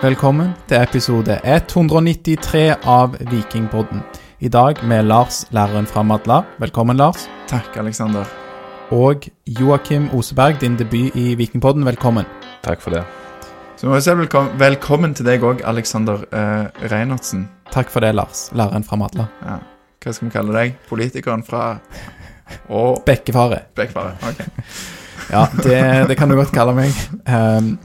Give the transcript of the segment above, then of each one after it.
Velkommen til episode 193 av Vikingpodden. I dag med Lars, læreren fra Madla. Velkommen, Lars. Takk, Aleksander. Og Joakim Oseberg, din debut i Vikingpodden. Velkommen. Takk for det. Så må vi si velkommen, velkommen til deg òg, Aleksander eh, Reinertsen. Takk for det, Lars, læreren fra Madla. Ja. Hva skal vi kalle deg? Politikeren fra Og Bekkefare. Bekkefare. Ok. Ja, det, det kan du godt kalle meg. Um.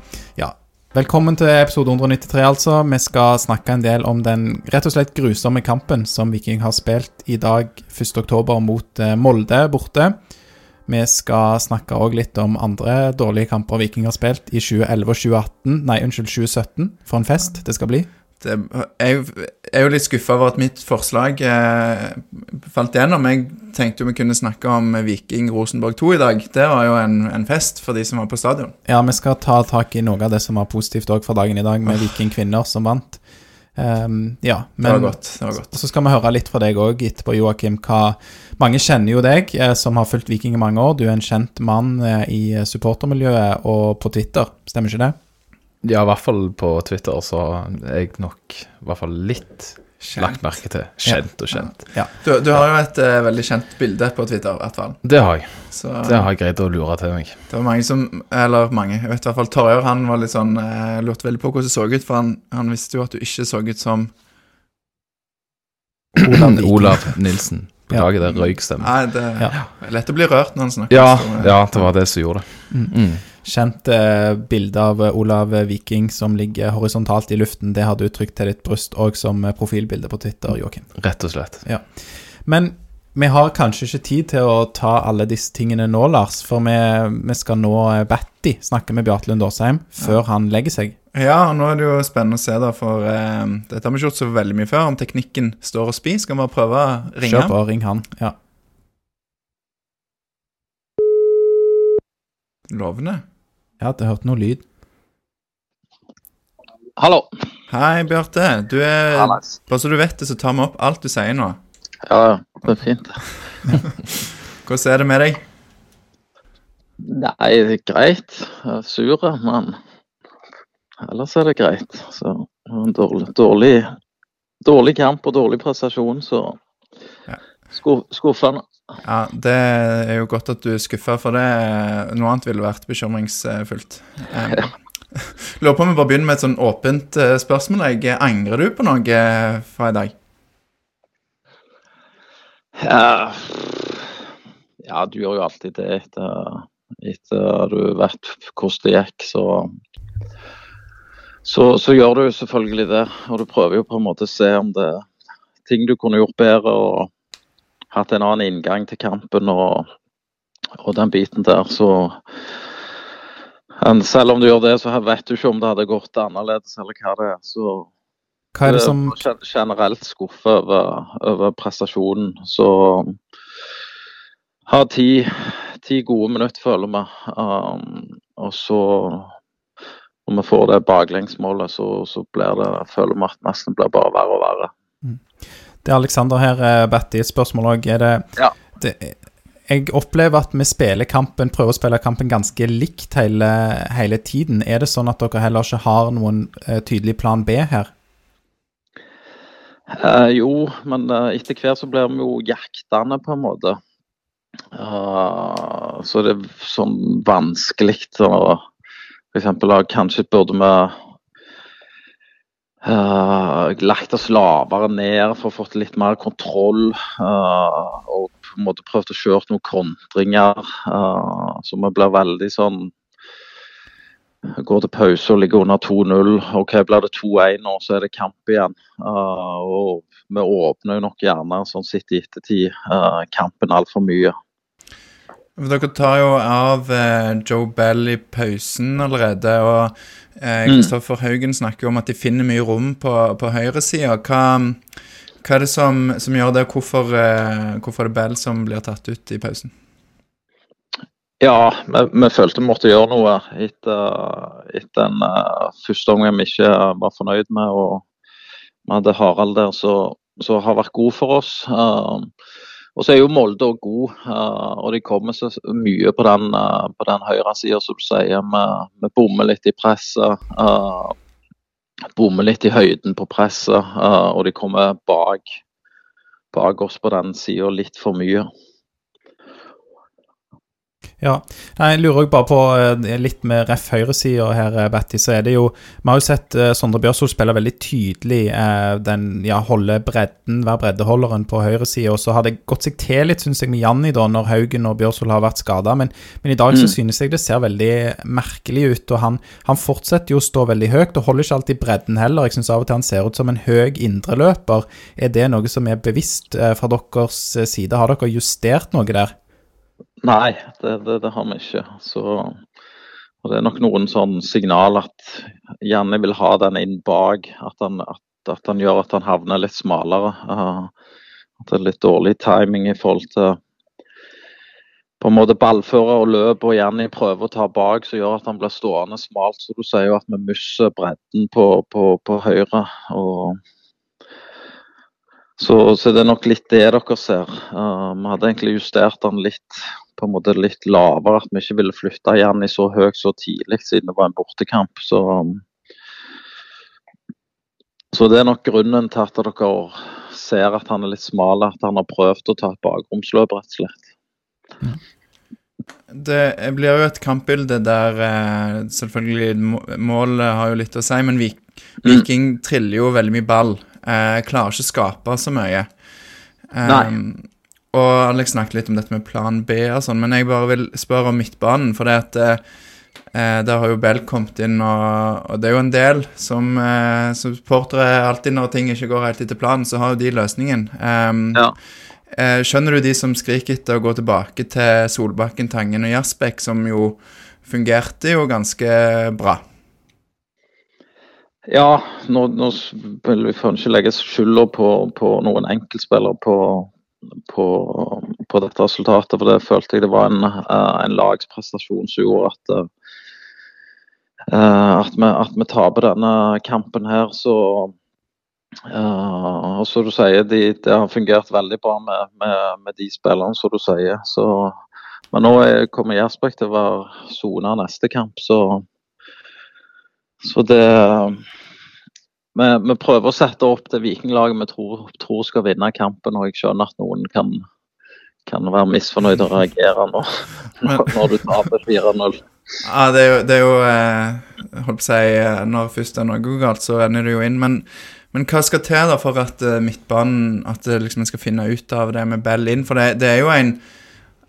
Velkommen til episode 193, altså. Vi skal snakke en del om den rett og slett grusomme kampen som Viking har spilt i dag, 1.10, mot eh, Molde borte. Vi skal snakke òg litt om andre dårlige kamper Viking har spilt i 2011 og 2018. Nei, unnskyld, 2017. For en fest det skal bli. Det, jeg er jo litt skuffa over at mitt forslag eh, falt gjennom. Jeg tenkte jo vi kunne snakke om Viking Rosenborg 2 i dag. Det var jo en, en fest for de som var på stadion. Ja, vi skal ta tak i noe av det som var positivt òg for dagen i dag, med Viking kvinner som vant. Um, ja, Det var godt. det var godt. Så skal vi høre litt fra deg òg etterpå, Joakim. Hva Mange kjenner jo deg, eh, som har fulgt Viking i mange år. Du er en kjent mann eh, i supportermiljøet og på Twitter, stemmer ikke det? Ja, i hvert fall på Twitter så er jeg nok i hvert fall litt lagt merke til. Kjent og kjent. Ja. Du, du har jo et uh, veldig kjent bilde på Twitter, i hvert fall. Det har jeg. Så Det har jeg greid å lure til meg. det var mange som Eller mange. Jeg vet i hvert fall Torjer han var litt sånn uh, lurte veldig på hvordan det så ut, for han, han visste jo at du ikke så ut som Olav Olav Nilsen. Beklager det, røykstemme. Nei, det Ja. er lett å bli rørt når han snakker. Ja, ja, det var det som gjorde det. Mm. Kjent eh, bilde av eh, Olav Viking som ligger horisontalt i luften. Det har du trykt til ditt bryst òg som eh, profilbilde på Twitter, Joakim. Rett og slett. Men vi har kanskje ikke tid til å ta alle disse tingene nå, Lars. For vi, vi skal nå eh, Batty snakke med Bjarte Lund Åsheim før han legger seg. Ja, nå er det jo spennende å se, da, for eh, dette har vi ikke gjort så veldig mye før. Om teknikken står og spiser, skal vi bare prøve å ringe Kjør på, ring han. Ja. Lovende. Ja, hadde hørte noe lyd. Hallo. Hei, Bjarte. Du er. Bare så du vet det, så tar vi opp alt du sier nå. Ja, ja, det er fint. Hvordan er det med deg? Nei, det er greit. Jeg er sur, men ellers er det greit. Så en dårlig, dårlig, dårlig kamp og dårlig prestasjon, så Ja. Sku- skuffende. Ja, Det er jo godt at du er skuffa, for det noe annet ville vært bekymringsfullt. Eh, Lurer på om vi bare begynner med et sånn åpent eh, spørsmål. Jeg. Angrer du på noe eh, fra i dag? Ja, ja, du gjør jo alltid det etter, etter du vet hvordan det gikk, så så, så gjør du selvfølgelig det. Og du prøver jo på en måte å se om det er ting du kunne gjort bedre og hatt en annen inngang til kampen og, og den biten der. Så men selv om du gjør det, så vet du ikke om det hadde gått annerledes eller hva det er. Så Hva er det som Generelt skuffa over, over prestasjonen. Så har ti, ti gode minutter, føler vi. Um, og så når vi får det baklengsmålet, så, så blir det, føler vi at nesten blir bare verre og verre. Det er Alexander her, eh, Batty. Et spørsmål òg. Er det, Ja. det Jeg opplever at vi spiller kampen, prøver å spille kampen ganske likt hele, hele tiden. Er det sånn at dere heller ikke har noen uh, tydelig plan B her? Uh, jo, men uh, etter hvert så blir vi jo jaktende, på en måte. Så det er sånn vanskelig å For eksempel kanskje burde vi eh, lagt oss lavere ned for å få litt mer kontroll. Uh, og på en måte prøvd å kjøre noen kontringer. Uh, så vi blir veldig sånn Går til pause og ligger under 2-0. OK, blir det 2-1 nå, så er det kamp igjen. Uh, og vi åpner jo nok gjerne, sånn sett i ettertid, uh, kampen altfor mye. For Dere tar jo av eh, Joe Bell i pausen allerede, og eh, Kristoffer Haugen snakker jo om at de finner mye rom på, på høyresida. Hva, hva er det som, som gjør det? Hvorfor, eh, hvorfor er det Bell som blir tatt ut i pausen? Ja, vi, vi følte vi måtte gjøre noe etter, etter en uh, første omgang vi ikke var fornøyd med. og Vi hadde Harald der som har vært god for oss. Uh, og så er jo Molde òg god, uh, og de kommer så mye på den, uh, på den høyre sida, som du sier. Vi, bommer litt i presset. Uh, bommer litt i høyden på presset, og de kommer bak, bak oss på den sida litt for mye. Ja, Nei, jeg lurer også bare på eh, litt med ref høyresida her, eh, Betty. Så er det jo Vi har jo sett uh, Sondre Bjørsol spille veldig tydelig den ja, holde bredden, være breddeholderen på høyresida. Og så har det gått seg til litt, syns jeg, med Janni da, når Haugen og Bjørsol har vært skada. Men, men, i dag mm. så synes jeg det ser veldig merkelig ut. Og han, han fortsetter jo å stå veldig høyt, og holder ikke alltid bredden heller. Jeg syns av og til han ser ut som en høy indreløper. Er det noe som er bevisst fra deres side? Har dere justert noe der? Nei, det, det, det, har vi ikke. Så, og Det er nok noen sånn signal at Janne vil ha den inn bak. At han, at, at han gjør at han havner litt smalere. Uh, at det er litt dårlig timing i forhold til på en måte ballfører og løp, og Janni prøver å ta bak, som gjør at han blir stående smalt. Så du sier jo at vi mister bredden på, på, på høyre. og så, så, det er nok litt det dere ser. Uh, vi hadde egentlig justert den litt på en måte litt lavere. At vi ikke ville flytte Janni så høyt så tidlig, siden det var en bortekamp. Så, så det er nok grunnen til at dere ser at han er litt smal, at han har prøvd å ta et bakromsløp, rett og slett. Det blir jo et kampbilde der eh, selvfølgelig målet har jo litt å si, men mm. Viking mm. triller jo veldig mye ball. Eh, klarer ikke å skape så mye. Um, Nei. Og Alex snakket litt om dette med plan B og sånn, men jeg bare vil spørre om midtbanen. For det at eh, der har jo Bell kommet inn, og, og, det er jo en del som, eh, supportere Alltid når ting ikke går helt etter planen, så har jo de løsningen. Um, ja. eh, skjønner du de som skriker etter å gå tilbake til Solbakken, Tangen og Jaspek, som jo fungerte jo ganske bra? Ja, nå, nå vil vi ikke legge skylda på, på noen enkeltspillere på, på, på, dette resultatet. For det følte jeg det var en, eh, en lagsprestasjon som gjorde at, uh, at, vi, at vi taper denne kampen her. Så uh, og som du sier, de, det har fungert veldig bra med, med, med de spillerne, som du sier. Så, men nå er, kommer Gjersbæk til å være sona neste kamp, så så det vi, vi, prøver å sette opp det vikinglaget vi tror, tror, skal vinne kampen. og Jeg skjønner at noen kan, kan være misfornøyd og reagere nå, når, når du taper 4-0. Ja, det er jo, det er jo eh, holdt på å si, eh, Når først er noe galt, så ender det jo inn. Men, men hva skal til da for at uh, midtbanen At liksom, en skal finne ut av det med Bell inn? For det, det, er jo en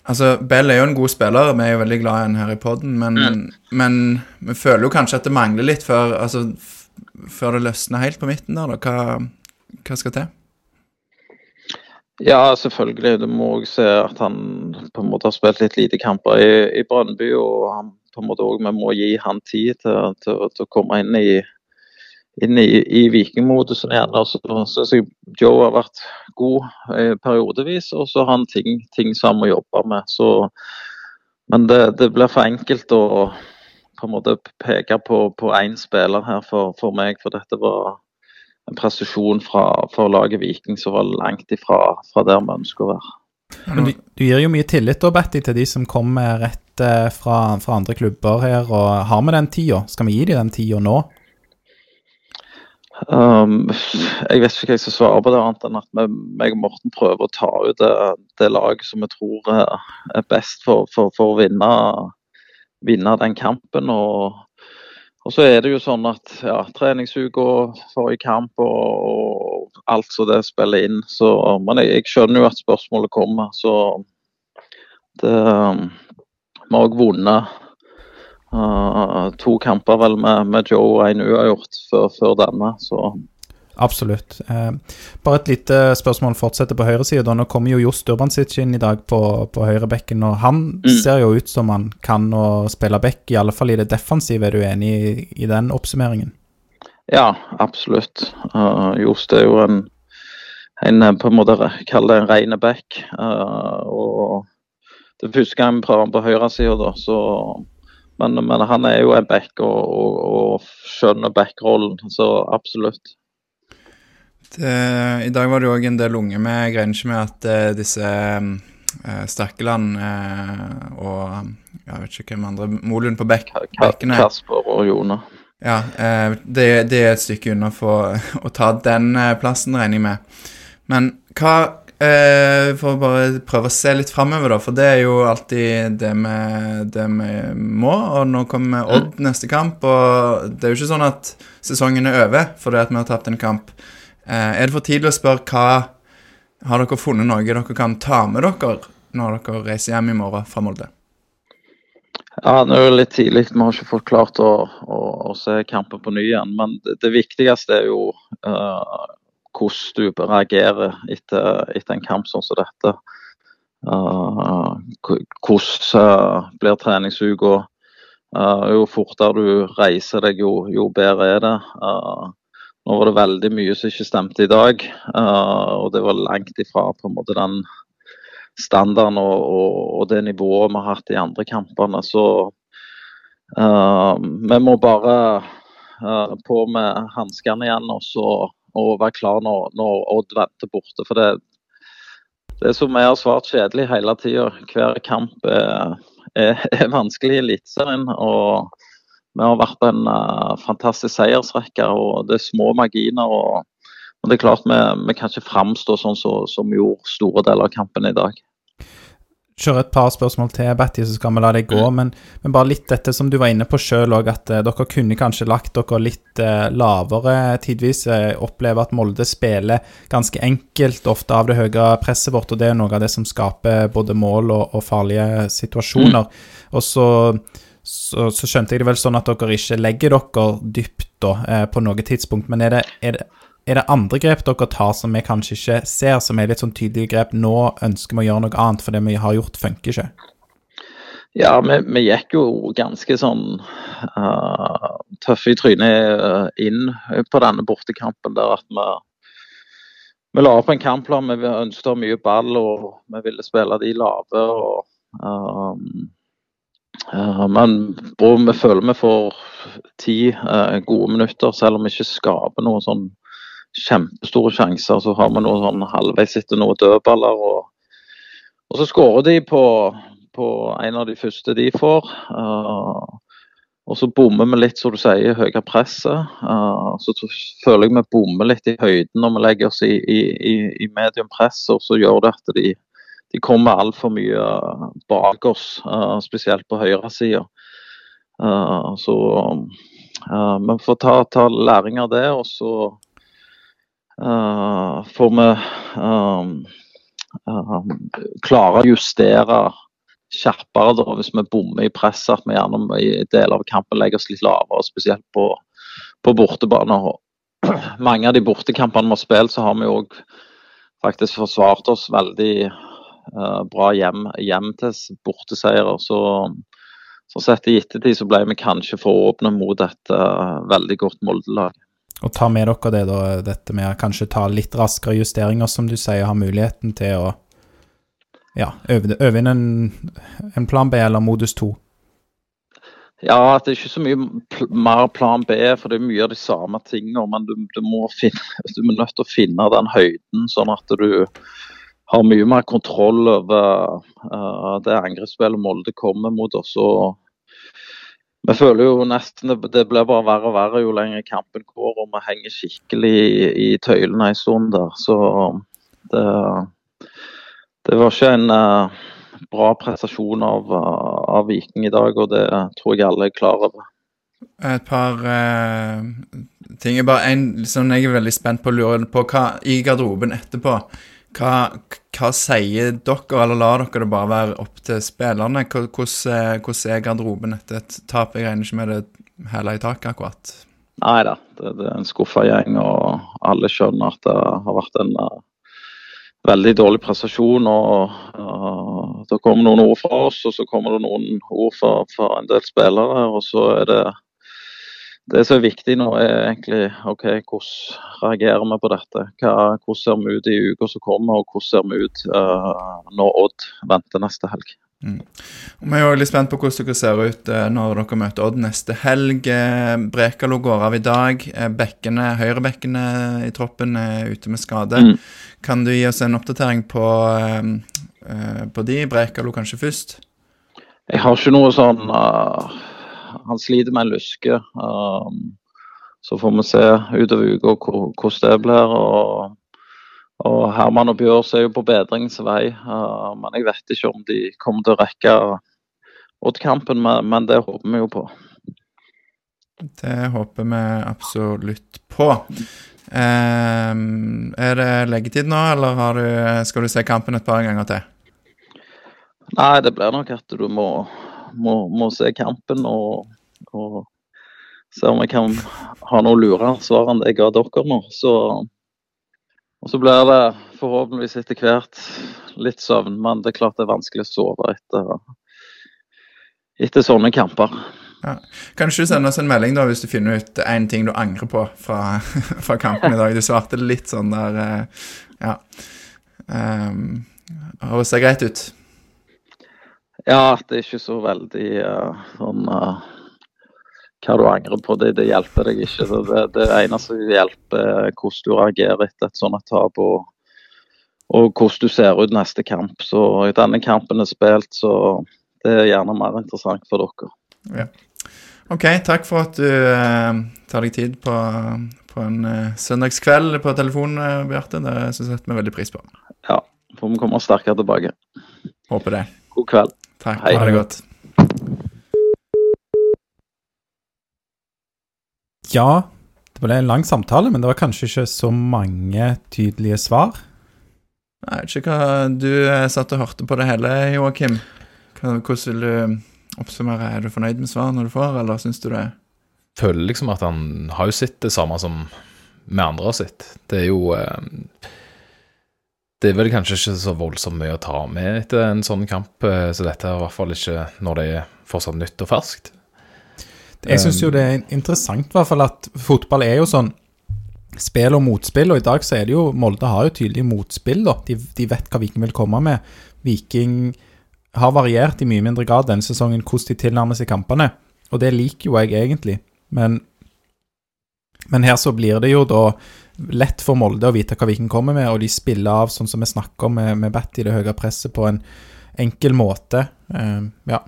Altså, Bell er jo en god spiller, vi er jo veldig glad i han her i poden, men, mm. men, vi føler jo kanskje at det mangler litt før, altså, før det løsner helt på midten der, da. Hva, hva skal til? Ja, selvfølgelig. Du må òg se at han på en måte har spilt litt lite kamper i, i Brønnby. Og han på en måte òg vi må gi han tid til, til, til å komme inn i inn i, i vikingmodusen igjen. Så syns jeg Joe har vært god eh, periodevis, og så har han ting, ting som han må jobbe med. Så, men det, det, blir for enkelt å på en måte peke på én spiller her for, for, meg, for dette var en prestasjon fra, for laget Viking som var langt ifra fra der vi ønsker å være. Men du, du, gir jo mye tillit da, Betty, til de som kommer rett eh, fra, fra, andre klubber her. og Har vi den tida? Skal vi gi dem den tida nå? Um, jeg vet ikke hva jeg skal svare på det, annet enn at meg og Morten prøver å ta ut det, det laget som vi tror er best for, for, for å vinne, vinne, den kampen. Og, og, så er det jo sånn at ja, treningsuka, forrige kamp og, og, alt som det spiller inn. Så, men jeg, jeg, skjønner jo at spørsmålet kommer. Så det, vi har òg vunnet Uh, to kamper vel med, med Joe og en uavgjort før, før denne, så Absolutt. Eh, bare et lite spørsmål fortsetter på høyresida. Nå kommer jo Johs Durbansic inn i dag på, på høyrebekken, og han Mm. ser jo ut som han kan å spille back, i alle fall i det defensive. Er du enig i, i den oppsummeringen? Ja, absolutt. Uh, Jost er jo en, en på en måte kall det en ren back. Uh, og det første gang vi prøver han på høyresida, da. Så, men, men han er jo en back og, og, og skjønner backrollen, så absolutt. Det, I dag var det òg en del unge med. Jeg regner ikke med at eh, disse eh, og jeg vet ikke hvem andre Molund på Ka- bekkene Kasper og Jona. Ja, eh, det, det er et stykke unna for å ta den eh, plassen, regner jeg med. Men hva eh, For å bare prøve å se litt framover, da, for det er jo alltid det vi, det vi må. Og nå kommer Odd neste kamp, og det er jo ikke sånn at sesongen er over fordi at vi har tapt en kamp. Eh, er det for tidlig å spørre hva Har dere funnet noe dere kan ta med dere når dere reiser hjem i morgen fra Molde? Ja, Det er jo litt tidlig. Vi har ikke fått klart å, å, å se kampen på ny igjen. Men det, det viktigste er jo uh, hvordan du reagerer etter, etter en kamp sånn som dette. Uh, hvordan uh, blir treningsuka? Uh, jo fortere du reiser deg, jo, jo bedre er det. Eh, nå var det veldig mye som ikke stemte i dag, eh, og det var langt ifra på en måte den standarden og, og, og det nivået vi har hatt i andre kampene. Så uh, vi må bare uh, på med hanskene igjen og, så, og være klar når, når Odd venter borte. For det, det som er svart kjedelig hele tida, hver kamp er, er, er vanskelig i Eliteserien. Vi har vært en eh, fantastisk seiersrekke, og det er små marginer. og men det er klart vi, vi kan ikke framstå sånn som som vi gjorde store deler av kampen i dag. Kjøre et par spørsmål til, Betty, så skal vi la deg gå. Men, men bare litt dette som du var inne på sjøl òg, at uh, dere kunne kanskje lagt dere litt uh, lavere tidvis. Jeg opplever at Molde spiller ganske enkelt, ofte av det høye presset vårt, og det er noe av det som skaper både mål og, og farlige situasjoner. Og så, så, så skjønte jeg det vel sånn at dere ikke legger dere dypt da, eh, på noe tidspunkt. Men er det, er det er det andre grep dere tar som vi kanskje ikke ser, som er litt sånn tydelige grep? Nå ønsker vi å gjøre noe annet, for det vi har gjort, funker ikke. Ja, vi, vi gikk jo ganske sånn uh, tøffe i trynet uh, inn på denne bortekampen. der at vi, vi la opp en kampplan. Vi ønsket mye ball og vi ville spille de lave. og um, Men og vi føler vi får ti gode minutter, selv om vi ikke skaper noen sånn kjempestore sjanser. Så har vi noen sånn halvveis etter noen dødballer. Og, og så skårer de på, på en av de første de får. Uh, og så bommer vi litt, som du sier, i høye presset. Uh, så føler jeg vi bommer litt i høyden når vi legger oss i, i, i, i medium press. Og så gjør det at de, de kommer altfor mye bak oss, uh, spesielt på høyresida. Uh, så vi får ta, ta læring av det, og så får vi klare å justere kjappere da, hvis vi bommer i presset. At vi gjerne i deler av kampen legger oss litt lavere, spesielt på, på bortebane. Mange av de bortekampene vi har spilt, så har vi òg faktisk forsvart oss veldig bra hjem, hjem til borteseier Så, så sett i ettertid så ble vi kanskje for åpne mot et uh, veldig godt Molde-lag. Og ta med dere det, da, dette med å kanskje ta litt raskere justeringer, som du sier, ha muligheten til å ja, øve, øve inn en, en plan B eller modus 2. Ja, det er ikke så mye pl mer plan B, for det er mye av de samme tingene. Men du, du, må finne, du er nødt til å finne den høyden, sånn at du har mye mer kontroll over uh, det angrepsspillet Molde kommer mot oss. og vi føler jo nesten det, blir bare verre og verre jo lenger kampen går, og vi henger skikkelig i, i tøylene en stund der. Så det, det var ikke en uh, bra prestasjon av, av, Viking i dag, og det tror jeg alle er klar over. Et par uh, ting. Bare en liksom, jeg er veldig spent på å lure på. Hva i garderoben etterpå? Hva, hva, sier dere, eller lar dere det bare være opp til spillerne? Hvordan, hvordan er garderoben etter et tap? Jeg regner ikke med det hæla i taket akkurat. Nei da, det, det er en skuffa gjeng, og alle skjønner at det har vært en uh, veldig dårlig prestasjon. og uh, Det kommer noen ord fra oss, og så kommer det noen ord fra, fra en del spillere. og så er det det som er viktig nå, er egentlig ok, hvordan reagerer vi på dette? Hva, hvordan ser vi ut i uka som kommer, og hvordan ser vi ut uh, når Odd venter neste helg? Mm. Vi er jo litt spent på hvordan dere ser ut uh, når dere møter Odd neste helg. Uh, Brekalo går av i dag. Uh, bekkene, Høyrebekkene i troppen er ute med skade. Mm. Kan du gi oss en oppdatering på, på de? Brekalo kanskje først? Jeg har ikke noe sånn han sliter med en luske. Um, så får vi se utover uka hvordan det blir. og og Herman og Bjørs er jo på bedringens vei, uh, men jeg vet ikke om de kommer til å rekke Odd-kampen, men, men, det håper vi jo på. Det håper vi absolutt på. Um, er det leggetid nå, eller du, skal du se kampen et par ganger til? Nei, det blir nok at du må må, må se kampen og, og, se om jeg kan ha noe lurere svar enn det jeg ga dere nå. Så, og så blir det forhåpentligvis etter hvert litt søvn, men det er klart det er vanskelig å sove etter, etter sånne kamper. Ja. Kanskje du sender oss en melding da hvis du finner ut én ting du angrer på fra, fra, kampen i dag? Du svarte litt sånn der eh, Ja. Um, Høres det greit ut? Ja, det er ikke så veldig uh, sånn uh, Hva du angrer på, det, det hjelper deg ikke. Så det, det eneste som hjelper, er hvordan du reagerer etter et sånt tap. Og, og hvordan du ser ut neste kamp. Så i denne kampen er spilt, så det er gjerne mer interessant for dere. Ja. OK, takk for at du uh, tar deg tid på, på en søndagskveld på telefonen, Bjarte. Det setter vi veldig pris på. Ja, får vi komme sterkere tilbake. Håper det. God kveld. Takk. Hei. Ha det godt. Ja, det ble en lang samtale, men det var kanskje ikke så mange tydelige svar. Jeg vet ikke hva du eh, satt og hørte på det hele, Joakim. Hvordan vil du oppsummere? Er du fornøyd med svarene du får, eller syns du det Føler liksom at han har jo sett det samme som vi andre har sett. Det er jo eh, det er vel kanskje ikke så voldsomt mye å ta med etter en sånn kamp, eh, så dette er i hvert fall ikke når det er fortsatt nytt og ferskt. Jeg syns jo det er interessant i hvert fall at fotball er jo sånn spill og motspill, og i dag så er det jo Molde har jo tydelig motspill, da. De, de vet hva Viking vil komme med. Viking har variert i mye mindre grad denne sesongen hvordan de tilnærmer seg kampene, og det liker jo jeg egentlig, men men her så blir det jo da lett for Molde å vite hva Viking kommer med, og de spiller av sånn som vi snakker om med, med Batty, det høye presset, på en enkel måte. Uh, ja.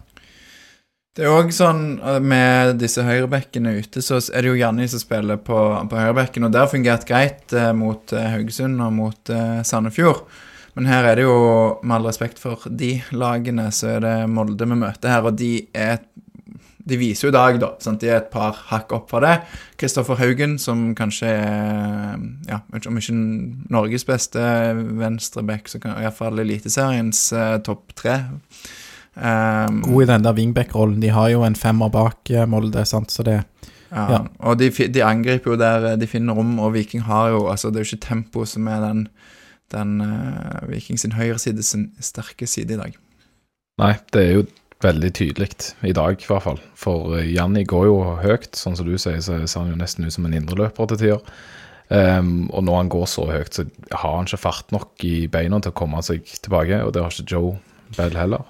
Det er òg sånn eh, med disse høyrebekkene ute, så er det jo Janni som spiller på, på høyrebekken, og det har fungert greit eh, mot eh, Haugesund og mot eh, Sandefjord. Men her er det jo, med all respekt for de lagene, så er det Molde vi møter her, og de er de viser jo i dag, da. Sant? De er et par hakk opp fra det. Kristoffer Haugen, som kanskje er ja, om ikke Norges beste venstreback, så kan iallfall Eliteseriens uh, topp tre. Um, God i den der wingback-rollen. De har jo en femmer bak uh, Molde, sant? så det ja, ja. og de, de, angriper jo der de finner rom, og Viking har jo altså Det er jo ikke tempo som er den, den uh, Viking sin høyre side, sin sterke side i dag. Nei, det er jo veldig tydelig i dag, i hvert fall. For eh, Janni går jo høyt. Sånn som du sier, så ser han jo nesten ut som en indreløper til tider. Um, og når han går så høyt, så har han ikke fart nok i beina til å komme seg tilbake. Og det har ikke Joe Bell heller.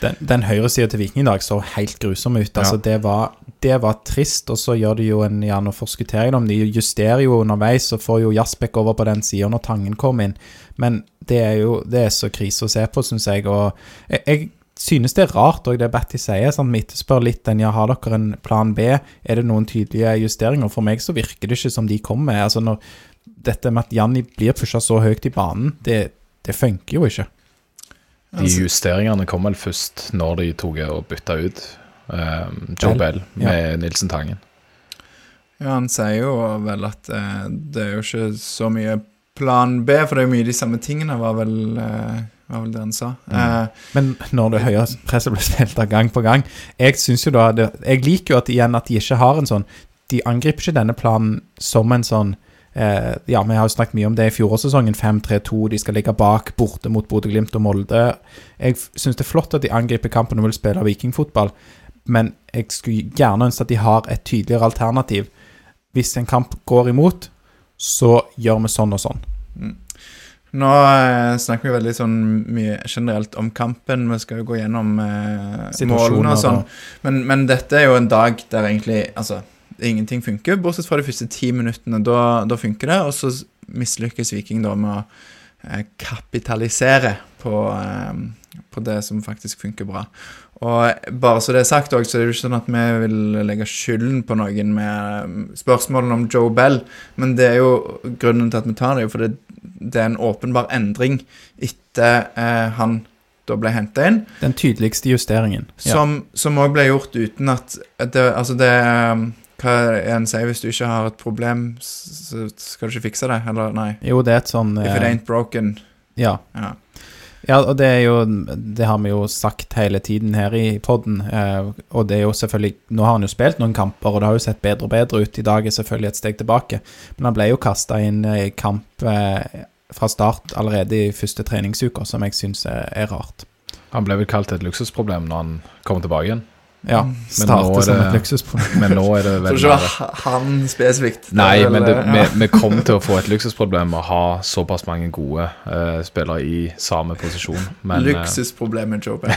Den, den høyresida til Viking i dag så helt grusom ut. Altså, ja. det, var, det, var, trist, og så gjør de jo en gjerne forskuttering om De justerer jo underveis og får jo Jasbekk over på den sida når Tangen kom inn. Men det er jo det er så krise å se på, syns jeg. Og jeg, jeg synes det er rart òg, det Batty sier. Sånn, vi etterspør litt den ja, har dere en plan B? Er det noen tydelige justeringer? For meg så virker det ikke som de kommer. Altså når Dette med at Janni blir pusha så høyt i banen, det, det funker jo ikke. De altså- justeringene kom vel først når de tok og bytta ut um, Joe Bell med ja. Nilsen Tangen. Ja, han sier jo vel at uh, det er jo ikke så mye plan B, for det er jo mye de samme tingene, var vel uh, var vel det han sa. Mm. Eh, Men når det høye presset blir spilt av gang på gang Jeg synes jo da det, Jeg liker jo at igjen at de ikke har en sånn de angriper ikke denne planen som en sånn eh, Ja, vi har jo snakket mye om det i fjorårssesongen, 5-3-2, de skal ligge bak borte mot Bodø-Glimt og Molde. Jeg synes det er flott at de angriper kampen og vil spille vikingfotball, men jeg skulle gjerne ønske at de har et tydeligere alternativ. Hvis en kamp går imot, så gjør vi sånn og sånn. Nå eh, snakker vi veldig sånn mye generelt om kampen. Vi skal jo gå gjennom eh, målene og sånn. Men, men dette er jo en dag der egentlig altså, ingenting funker, bortsett fra de første ti minuttene. Da, da funker det, og så mislykkes Viking da med å eh, kapitalisere på, eh, på det som faktisk funker bra. Og bare så det er sagt også, så er det jo ikke sånn at vi vil legge skylden på noen med eh, spørsmålene om Joe Bell, men det er jo grunnen til at vi tar det, jo fordi det er en åpenbar endring etter eh, han da ble henta inn. Den tydeligste justeringen. Som, òg ble gjort uten at at det, Altså, det um, Hva er det en sier hvis du ikke har et problem, så skal du ikke fikse det? Eller nei. Jo, det er et sånn If it eh, ain't broken. Ja. Ja. Ja, og det er jo Det har vi jo sagt hele tiden her i poden. Eh, og det er jo selvfølgelig Nå har han jo spilt noen kamper, og det har jo sett bedre og bedre ut. I dag er selvfølgelig et steg tilbake. Men han ble jo kasta inn i kamp eh, fra start allerede i første treningsuka, som jeg syns er, er rart. Han ble vel kalt et luksusproblem når han kom tilbake igjen. Ja. Starte er som et luksusproblem. Men nå er det veldig Tror ikke det var han spesifikt. Nei, men det, ja. vi, vi kom til å få et luksusproblem med å ha såpass mange gode uh, spillere i samme posisjon. Men eh, Luksusproblemet, quote,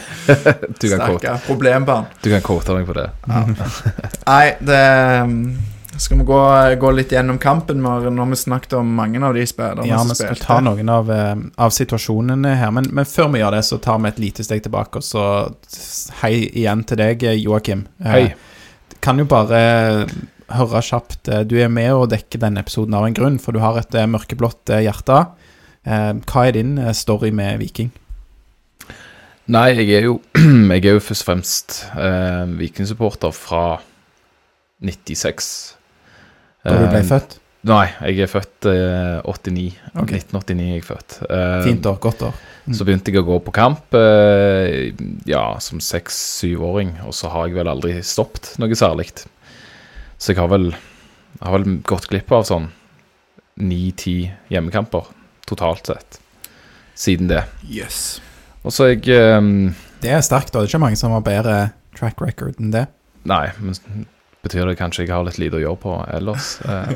Stakkar. Problembarn. du kan kåte deg på det. Nei, det um, Skal vi gå, gå litt gjennom kampen? Når, når vi snakket om mange av de spillerne Ja, som vi skal ta noen av, eh, av situasjonene her. Men, men før vi gjør det, så tar vi et lite steg tilbake. Og så hei igjen til deg, Joakim. Eh, Hei. Kan jo bare høre kjapt eh, Du er med og dekker denne episoden av en grunn, for du har et eh, mørkeblått eh, hjerte. Eh, Hva er din eh, story med Viking? Nei, jeg er jo, jeg er jo først og fremst eh, vikingsupporter fra 96. Da du ble Eh, født? Nei, jeg er født eh, 89. Okay. 1989 er jeg født. Eh, Fint år. Godt år. Mm. Så begynte jeg å gå på kamp eh, ja, som seks-syvåring, og så har jeg vel aldri stoppet noe særlig. Så jeg har vel, har vel gått glipp av sånn ni-ti hjemmekamper totalt sett siden det. Yes. Og så er jeg eh, Det er sterkt, da. Det er ikke mange som har bedre track record enn det. Nei, men betyr det kanskje jeg har litt lite å gjøre på ellers? Eh,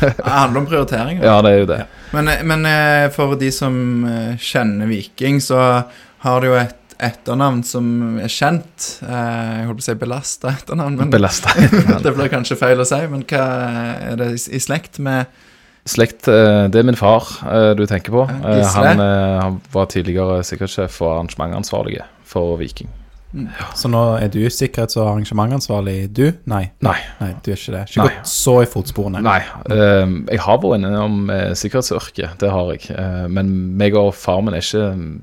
Det handler om prioriteringer. ja, det er jo det. Men, men eh, for de som eh, kjenner Viking, så har det jo et etternavn som er kjent. Eh, Jeg holdt på å si belasta etternavn, men Belasta. det blir kanskje feil å si. Men hva er det i- slekt med Slekt, eh, det er min far eh, du tenker på. Ja, Eh. Han, eh, han var tidligere sikkerhetssjef og arrangementansvarlig for Viking. Så nå er du sikkerhets- og arrangementansvarlig, du? Nei. Nei. Nei, du er ikke det. Ikke Nei. gått så i fotsporene. Nei, Uh, jeg har vært innom uh, sikkerhetsyrket, det har jeg. Uh, men meg og far min er ikke mm,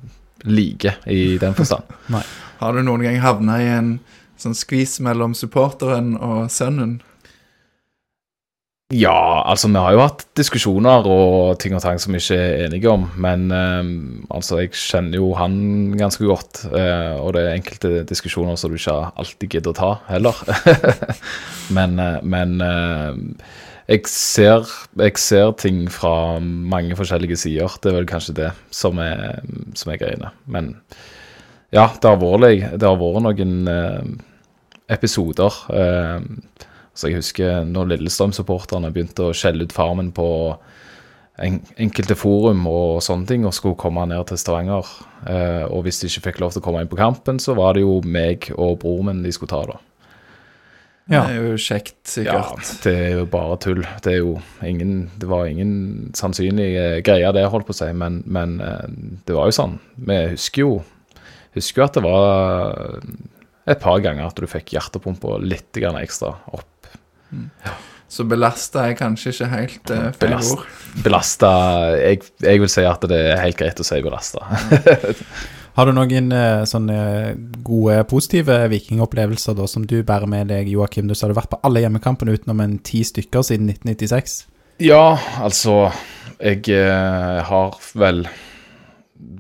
like i den forstand. Har du noen gang havna i en sånn skvis mellom supporteren og sønnen? Ja, altså vi har jo hatt diskusjoner og ting og tang som vi ikke er enige om, men eh, altså jeg kjenner jo han ganske godt, eh, og det er enkelte diskusjoner som du ikke alltid gidder å ta heller. men eh, men eh, jeg, ser, jeg ser ting fra mange forskjellige sider. Det er vel kanskje det som er, som er greiene. Men ja, det har vært, det har vært noen episoder. Eh, så jeg husker når Lillestrøm-supporterne begynte å skjelle ut farmen på en, enkelte forum og sånne ting, og skulle komme ned til Stavanger. Eh, og hvis de ikke fikk lov til å komme inn på kampen, så var det jo meg og broren min de skulle ta, da. Ja. Det er jo kjekt, sikkert. Ja, det er jo bare tull. Det er jo ingen Det var ingen sannsynlig greie, det, holdt på å si, men, men eh, det var jo sånn. Vi husker jo Husker jo at det var et par ganger at du fikk hjertepumpa litt ekstra opp. Så belasta er kanskje ikke helt eh, feil Belast- ord. Belasta jeg, jeg vil si at det er helt greit å si belasta. Har du noen eh, sånne gode, positive vikingopplevelser da, som du bærer med deg, Joakim? Du sa du har vært på alle hjemmekampene utenom en ti stykker siden 1996. Ja, altså Jeg eh, har vel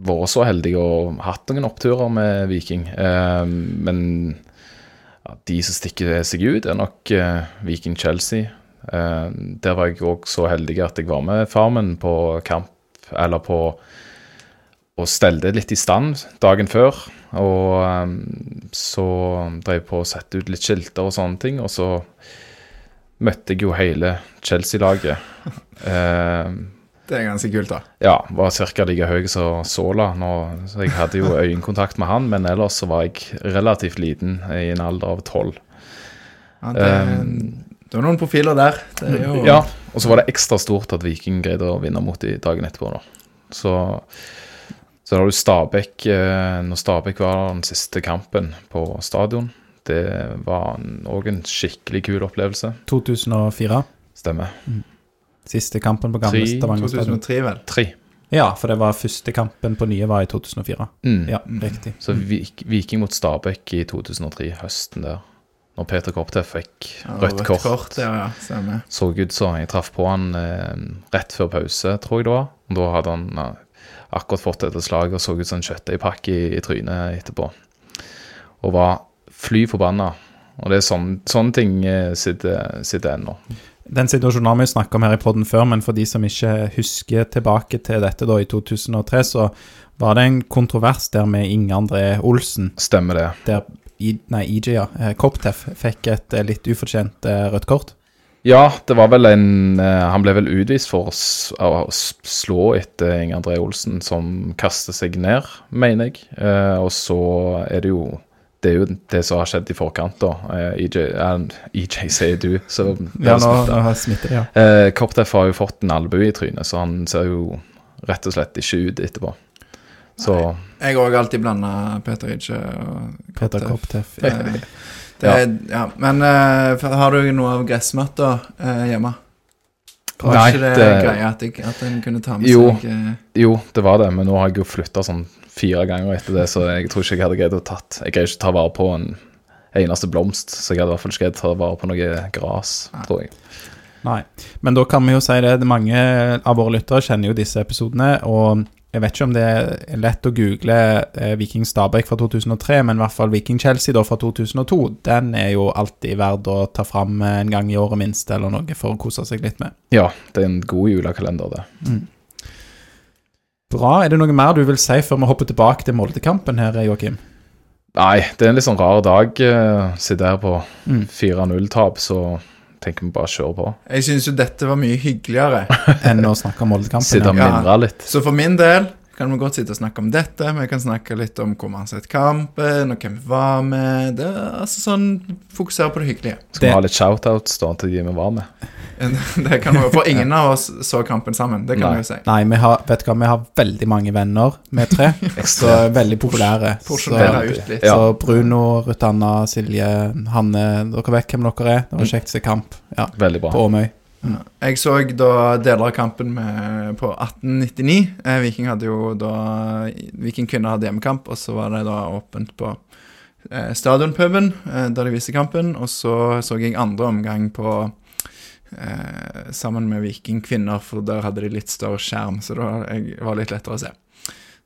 vært så heldig og hatt noen oppturer med Viking. Eh, men ja, de som stikker seg ut, er nok eh, Viking-Chelsea Eh, der var jeg òg så heldig at jeg var med farmen på kamp, eller på Og stelte litt i stand dagen før. Og um, så drev jeg på å sette ut litt skilter og sånne ting. Og så møtte jeg jo hele Chelsea-laget. Eh, Det er ganske kult, da. ja, var ca. like høy som Sola. Nå, så jeg hadde jo øyekontakt med han, men ellers så var jeg relativt liten i en alder av tolv. Ja, det, det var noen profiler der. Det er jo Ja, og så var det ekstra stort at Viking greide å vinne mot de dagen etterpå. da. Så, så har du Stabæk eh, Når Stabæk var den siste kampen på stadion, det var òg en skikkelig kul opplevelse. 2004. Stemmer. Siste kampen på gamle Stavanger stadion. 2003, vel. Tre. Ja, for det var første kampen på nye var i 2004. Mm. Ja, riktig. Så Vik Viking mot Stabæk i 2003, høsten der. Når Peter Korpte fikk Ja, rødt, kort. Ja, ja. Så ut som jeg traff på han eh, rett før pause, tror jeg det var. Og da hadde han ja, akkurat fått dette slaget og så ut som en kjøttdeigpakke i, i trynet etterpå. Og var fly forbanna. Og det er sånn, sånne ting eh, sitter, sitter ennå. Den situasjonen har vi snakket om her i podden før, men for de som ikke husker tilbake til dette da i 2003, så var det en kontrovers der med Inge André Olsen, Stemmer det. der I, nei, IJ, ja, eh, Koptef fikk et eh, litt ufortjent eh, rødt kort. Ja, det var vel en Han ble vel utvist for å, slå etter Inge André Olsen, som kaster seg ned, mener jeg. Og så er det jo Det er jo det som har skjedd i forkant, da. Eh, EJ, eh, EJ sier du, så Ja, nå, nå har jeg smittet, ja. Eh, Koptef har jo fått en albue i trynet, så han ser jo rett og slett ikke ut etterpå. Så Jeg har òg alltid blanda Peter EJ og Peter Koptef. Ja. Det, er- ja. Men uh, har du noe av gressmatta uh, hjemme? Var Nei, ikke det, det- greia at, jeg, at en kunne ta med Jo. seg eh, jo, det var det, men nå har jeg jo flytta sånn fire ganger etter det, så jeg tror ikke jeg hadde greid å tatt Jeg greier ikke å ta vare på en eneste blomst, så jeg hadde i hvert fall ikke greid å ta vare på noe gras, tror jeg. Nei. Men da kan vi jo si det. Mange av våre lyttere kjenner jo disse episodene, og jeg vet ikke om det er lett å google eh, Viking Stabæk fra 2003, men i hvert fall Viking Chelsea da fra 2002. Den er jo alltid verd å ta fram eh, en gang i året minst, eller noe, for å kose seg litt med. Ja, det er en god julekalender, det. Bra. Er det noe mer du vil si før vi hopper tilbake til Molde-kampen her, Joakim? Nei, det er en litt sånn rar dag. Uh, Sitte her på Mm. 4-0-tap, så tenker vi bare kjører på. Jeg syns jo dette var mye hyggeligere. Enn å snakke om Molde-kampen? Sitte og mimre litt. Så for min del kan vi godt sitte og snakke om dette. Vi kan snakke litt om hvor vi har sett kampen, og hvem vi var med. Det er altså sånn Fokusere på det hyggelige. Skal vi ha litt shoutouts da til de vi var med? Det kan vi, For ingen av oss så kampen sammen, det kan Nei. vi jo si. Nei, vi har, vet du hva, vi har veldig mange venner, vi tre. så veldig populære. Så, ut litt. Ja. så Bruno, Rutanna, Silje, Hanne Dere vet hvem dere er. Det var kjekt å se kamp ja, Veldig bra. på Åmøy. Jeg så da deler av kampen med, på 1899. Eh, Viking hadde jo da Viking kvinner hadde hjemmekamp, og så var det da åpent på eh, stadionpuben eh, der de viste kampen. Og så så jeg andre omgang på eh, sammen med Viking kvinner, for der hadde de litt større skjerm, så det var, jeg, var litt lettere å se.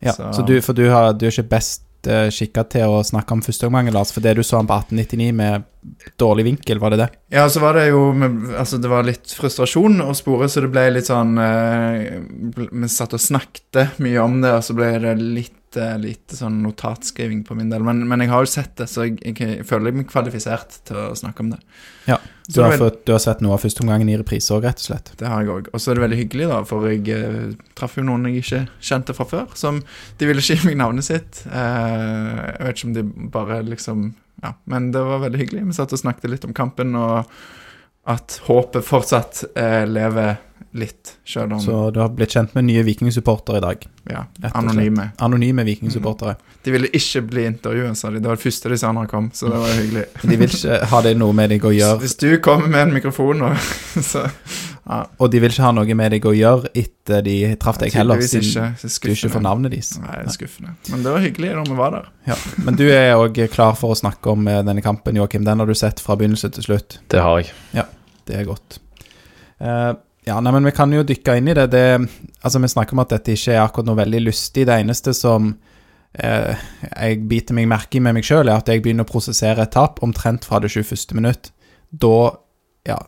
Ja, så, Så- du, for du, har, du er ikke best uh, skikka til å snakke om første omgang, Lars. For det du så han på 1899 med dårlig vinkel, var det det? Ja, så var det jo Altså, det var litt frustrasjon å spore, så det ble litt sånn eh, Vi satt og snakket mye om det, og så ble det litt eh, lite sånn notatskriving på min del. Men, men jeg har jo sett det, så jeg, jeg, jeg føler meg kvalifisert til å snakke om det. Ja. Du har, fått, du har sett noe av førsteomgangen i reprise òg, rett og slett. det har jeg òg. Og så er det veldig hyggelig, da, for jeg eh, traff jo noen jeg ikke kjente fra før. Som De ville ikke gi meg navnet sitt. Eh, jeg vet ikke om de bare liksom Ja, men det var veldig hyggelig. Vi satt og snakket litt om kampen, og at håpet fortsatt eh, lever litt, sjøl om Så du har blitt kjent med nye Viking-supportere i dag. ja, anonyme. Anonyme Viking-supportere. De ville ikke bli intervjuet, sa de. Det var det første de sa når jeg kom, så det var hyggelig. De vil ikke ha det noe med deg å gjøre, Hvis du kommer med en mikrofon, og, så ja, og de vil ikke ha noe med deg å gjøre etter de traff deg heller, siden ikke. Du ikke får navnet deres. Nei, det er skuffende. Men det var hyggelig når vi var der. Ja. Men du er òg klar for å snakke om eh, denne kampen, Joakim. Den har du sett fra begynnelse til slutt. Det har jeg. Ja, Det er godt. Uh, ja, nei, men vi kan jo dykke inn i det. det. Altså, Vi snakker om at dette ikke er akkurat noe veldig lystig. Det eneste som eh, jeg biter meg merke i med meg sjøl, er at jeg begynner å prosessere et tap omtrent fra det 21. minutt. Da Ja.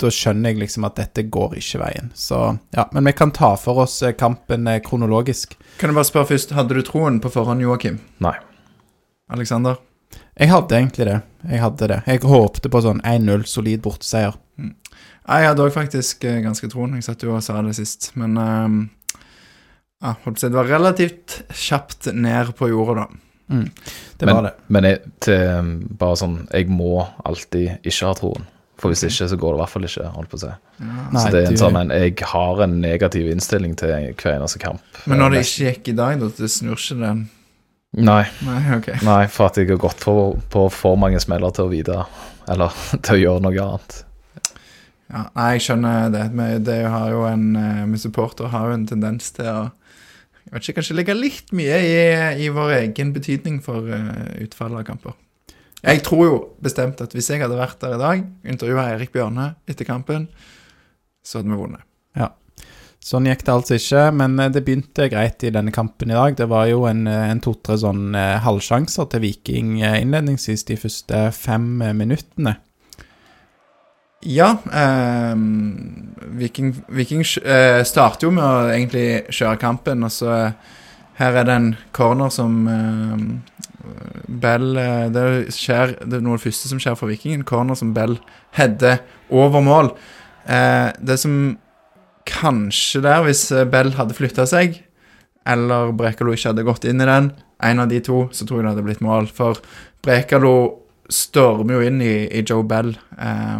Da skjønner jeg liksom at dette går ikke veien. Så ja, Men vi kan ta for oss eh, kampen eh, kronologisk. Kan jeg bare spørre først, hadde du troen på forhånd, Joakim? Nei. Alexander? Jeg hadde egentlig det. Jeg hadde det. Jeg håpte på sånn 1-0, solid borteseier. Jeg hadde òg faktisk eh, ganske troen. Jeg satt jo og sa det sist. Men um, ja, holdt på å si, det var relativt kjapt ned på jorda, da. Mm. Det men, var det. Men jeg, til, bare sånn Jeg må alltid ikke ha troen. For hvis ikke, så går det i hvert fall ikke. holdt på å si. Nei, så det er en du- sånn, men Jeg har en negativ innstilling til hver eneste kamp. Men når det ikke gikk i dag, da, det snur ikke det? Nei, Nei, okay. nei, for at jeg har gått på, på for mange smeller til å vite Eller til å gjøre noe annet. Ja, nei, jeg skjønner det. Det har jo en, eh, vi supporter har jo en tendens til å jeg vet ikke, kanskje legge litt mye i, i vår egen betydning for eh, utfallet av kamper. Jeg tror jo bestemt at hvis jeg hadde vært der i dag, intervjua Eirik Bjørne etter kampen, så hadde vi vunnet. Sånn gikk det altså ikke, men eh, det begynte greit i denne kampen i dag. Det var jo en, eh, en to-tre sånn eh, halvsjanser til Viking innledningsvis de første fem minuttene. Ja, eh, Viking, Viking eh, starter jo med å egentlig kjøre kampen, og så her er det en corner som eh, Bell eh, Det skjer Det er noe av det første som skjer for Vikingen. Corner som Bell header over mål. Eh, det som kanskje der, hvis eh, Bell hadde flytta seg, eller Brekalo ikke hadde gått inn i den, en av de to, så tror jeg det hadde blitt mål. For Brekalo stormer jo inn i, i Joe Bell eh,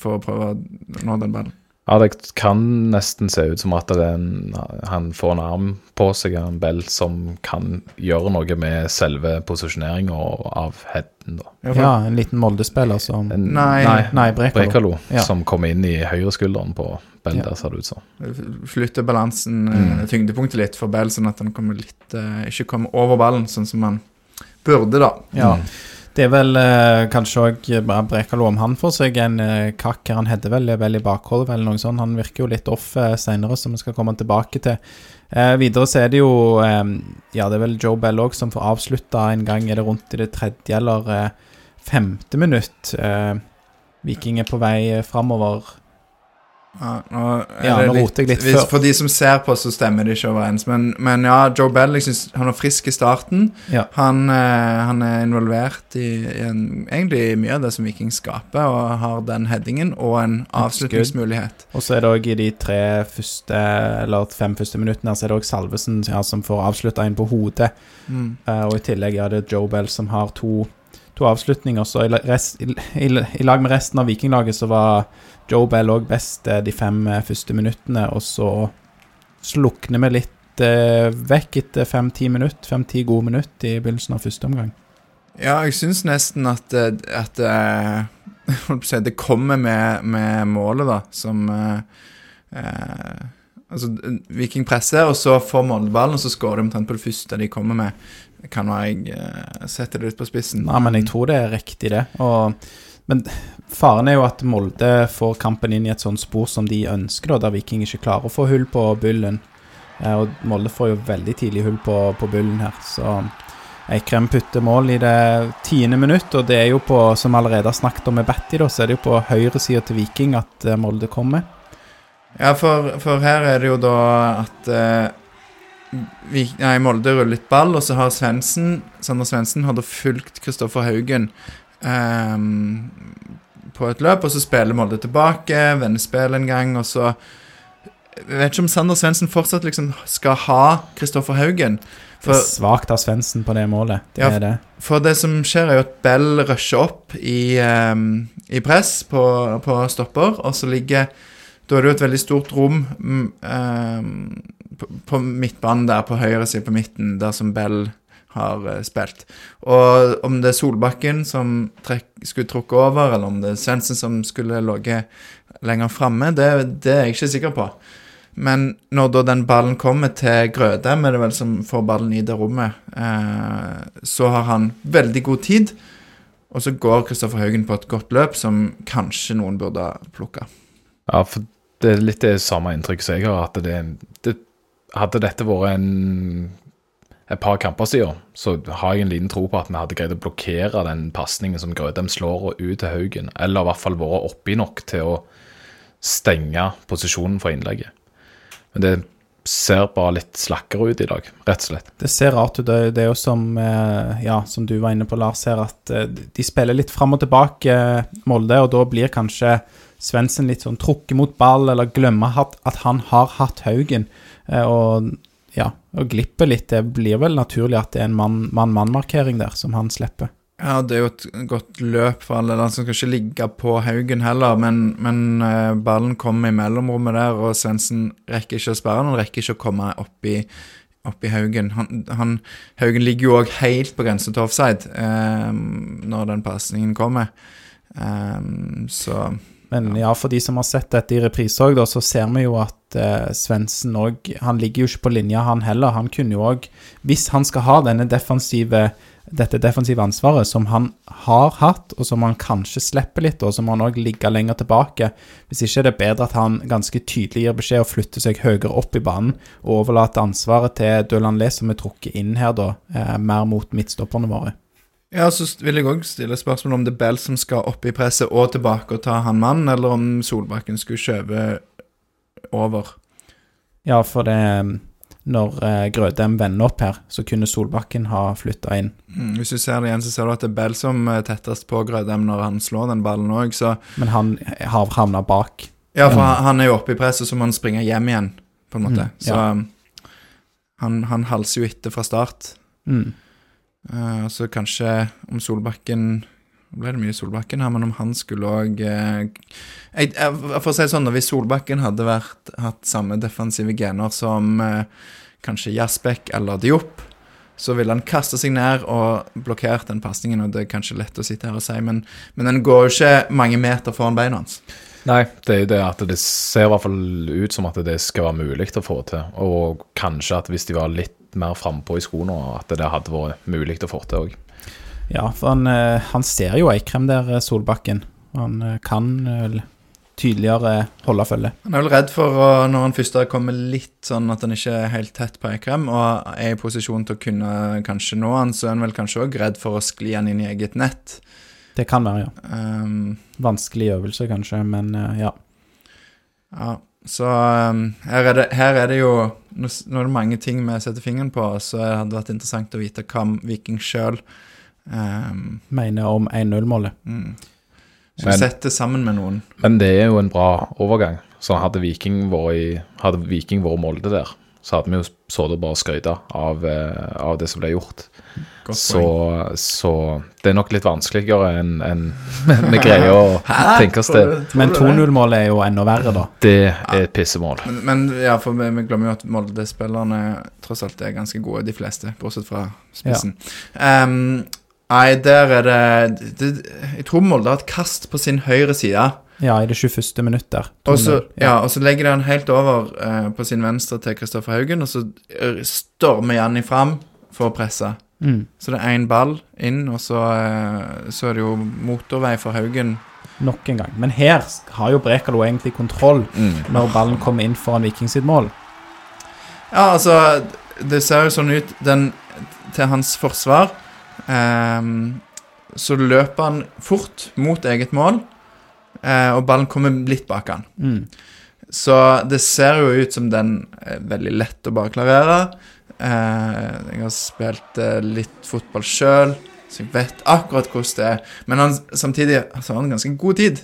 for å prøve å nå den ballen. Ja, det kan nesten se ut som at det er en, han får en arm på seg, en belt, som kan gjøre noe med selve posisjoneringa av headen. da. Ja, Ja, en liten Molde-spiller som En, Nei. Nei, Brekalo. Brekalo, Ja. som kom inn i høyreskulderen på Bell, Ja. der ser det ut som. Flytter balansen, eh, Mm. tyngdepunktet litt for Bell, sånn at han kommer litt, eh, ikke kommer over ballen, sånn som han burde, da. Ja. Mm. Det er vel eh, kanskje òg bare Brekalo om han får seg en eh, kakk her. Han hadde vel, vel i bakhodet, eller noe sånt. Han virker jo litt off eh, seinere, som vi skal komme tilbake til. Eh, videre så er det jo eh, Ja, det er vel Joe Bell òg som får avslutta en gang. Er det rundt i det tredje eller eh, femte minutt? Eh, Viking er på vei eh, framover. Ja, nå, Ja, nå roter jeg litt hvis, før. For de som ser på, så stemmer det ikke overens. Men, men ja, Joe Bell jeg synes han er frisk i starten. Ja. Han, eh, han er involvert i, i en, egentlig mye av det som Viking skaper, og har den headingen og en avslutningsmulighet. Og så er det òg i de tre første, eller fem første minuttene så er det òg Salvesen ja, som får avslutta inn på hodet. Mm. Eh, og i tillegg er det Joe Bell som har to, to avslutninger. Så i, rest, i, i, i lag med resten av Vikinglaget så var Joe Bell òg best eh, de fem eh, første minuttene. Og så slukner vi litt eh, vekk etter fem-ti minutter, fem-ti gode minutter i begynnelsen av første omgang. Ja, jeg syns nesten at, eh, at si, det kommer med, med målet, da, som eh, Altså, Viking presser, og så får Molde ballen, og så skårer de omtrent på det første de kommer med. Kan være jeg setter det litt på spissen. Nei, men jeg tror det er riktig, det. Og, men faren er jo at Molde får kampen inn i et sånt spor som de ønsker, da, der Viking ikke klarer å få hull på bullen. Eh, og Molde får jo veldig tidlig hull på, på bullen her, så Eikrem putter mål i det tiende minutt, og det er jo på, som allerede har snakket om med Batty, da, så er det jo på høyresida til Viking at eh, Molde kommer. Ja, for, for her er det jo da at eh, vi, nei, Molde ruller litt ball, og så har Svendsen Sander Svendsen hadde fulgt Kristoffer Haugen ehm, på et løp, og så spiller Molde tilbake, vennespill en gang, og så Jeg vet ikke om Sander Svendsen fortsatt liksom skal ha Kristoffer Haugen. Det er For, svakt av Svendsen på det målet. Det Ja, er det. for det som skjer, er jo at Bell rusher opp i, um, i press på, på stopper, og så ligger Da er det jo et veldig stort rom ehm, på, på midtbanen der på høyre side på midten, der som Bell har eh, spilt. Og om det er Solbakken som trekk, skulle trukket over, eller om det er Svendsen som skulle ligget lenger framme, det, det er jeg ikke sikker på. Men når da den ballen kommer til Grødem, er det vel som får ballen i det rommet, eh, så har han veldig god tid. Og så går Kristoffer Haugen på et godt løp som kanskje noen burde ha plukka. Ja, for det er litt det samme inntrykk som jeg har, at det, det Hadde dette vært en et par kamper siden, så har jeg en liten tro på at vi hadde greid å blokkere den pasningen som Grødem slår ut til Haugen, eller i hvert fall vært oppi nok til å stenge posisjonen for innlegget. Men det ser bare litt slakkere ut i dag, rett og slett. Det ser rart ut. Det er jo som, eh, ja, som du var inne på, Lars, her, at eh, de spiller litt fram og tilbake, eh, Molde, og da blir kanskje Svendsen litt sånn trukket mot ball, eller glemmer at, han har hatt Haugen. Og ja, og glipper litt. Det blir vel naturlig at det er en mann-mann-markering der, som han slipper. Ja, det er jo et godt løp for alle. Han skal ikke ligge på Haugen heller, men, men eh, ballen kommer i mellomrommet der, og Svendsen rekker ikke å sperre han rekker ikke å komme opp i, opp i Haugen. Han, han, Haugen ligger jo òg helt på grensen til offside eh, når den pasningen kommer. Eh, så Men ja, for de som har sett dette i reprise òg, så ser vi jo at eh, Svendsen òg Han ligger jo ikke på linja, han heller. Han kunne jo òg Hvis han skal ha denne defensive dette defensive ansvaret som han har hatt, og som han kanskje slipper litt, og som han òg ligger lenger tilbake. Hvis ikke er det bedre at han ganske tydelig gir beskjed og flytter seg høyere opp i banen, og overlater ansvaret til Dølan Le, som er trukket inn her, da, eh, mer mot midtstopperne våre. Ja, så vil jeg òg stille spørsmål om det er Bell som skal opp i presset og tilbake og ta han mannen, eller om Solbakken skulle skjøve over. Ja, for det Når eh, Grødem vender opp her, så kunne Solbakken ha flytta inn. Mm, hvis du ser det igjen, så ser du at det er Bell som er tettest på Grødem når han slår den ballen òg, så Men han har havna bak. Ja, for han, han er jo oppe i presset, så må han springe hjem igjen, på en måte. Mm, Så ja. Så han, han halser jo etter fra start. Mm. Eh, så kanskje om Solbakken ble det mye Solbakken her, men om han skulle òg For å si det sånn, hvis Solbakken hadde vært, hatt samme defensive gener som eh, kanskje Jasbekk eller Diop, så ville han kaste seg ned og blokkert den pasningen, og det er kanskje lett å sitte her og si, men, men den går jo ikke mange meter foran beina hans. Nei, det er jo det at det ser i hvert fall ut som at det skal være mulig å få til. Og kanskje at hvis de var litt mer frampå i skoene, at det hadde vært mulig å få til òg. Ja, for han, eh, han ser jo Eikrem der, eh, Solbakken. Han eh, kan vel tydeligere holde følge. Han er vel redd for, å, når han først har kommet litt sånn at han ikke er helt tett på Eikrem, og er i posisjon til å kunne kanskje nå han, så er han vel kanskje òg redd for å skli han inn i eget nett. Det kan være, ja. Um, Vanskelig øvelse, kanskje, men ja. ja, så um, her, er det, her er det jo Nå er det mange ting vi setter fingeren på, så det hadde vært interessant å vite hva Viking sjøl um, Mener om 1-0-målet. mm. Så Men- sett det sammen med noen. Men det er jo en bra overgang. Så hadde Viking vært, i, hadde Viking vært Molde der, så hadde vi jo så det bare skryta av, eh, av det som ble gjort. Så, så det er nok litt vanskeligere enn en, vi greier å tenke oss det. Men 2-0-målet er jo enda verre, da. Det er et pissemål. Men, men ja, for vi, vi glemmer jo at Molde-spillerne tross alt er ganske gode, de fleste, bortsett fra spissen. Ehm, nei, der er det, det Jeg tror Molde har et kast på sin høyre side. Ja, i det 21. minutt der. Og så, ja, og så legger han helt over eh, på sin venstre til Kristoffer Haugen, og så eh, stormer Janni fram for å presse. Mm. Så det er én ball inn, og så, eh, så er det jo motorvei for Haugen. Nok en gang. Men her har jo Brekalo egentlig kontroll Mm. når ballen kommer inn foran Viking sitt mål. Ja, altså Det ser jo sånn ut den, Til hans forsvar ehm, Så løper han fort mot eget mål, eh, og ballen kommer litt bak han. Mm. Så det ser jo ut som den er veldig lett å bare klarere. Eh, jeg har spilt eh, litt fotball sjøl, så jeg vet akkurat hvordan det er. Men han, samtidig altså, har han ganske god tid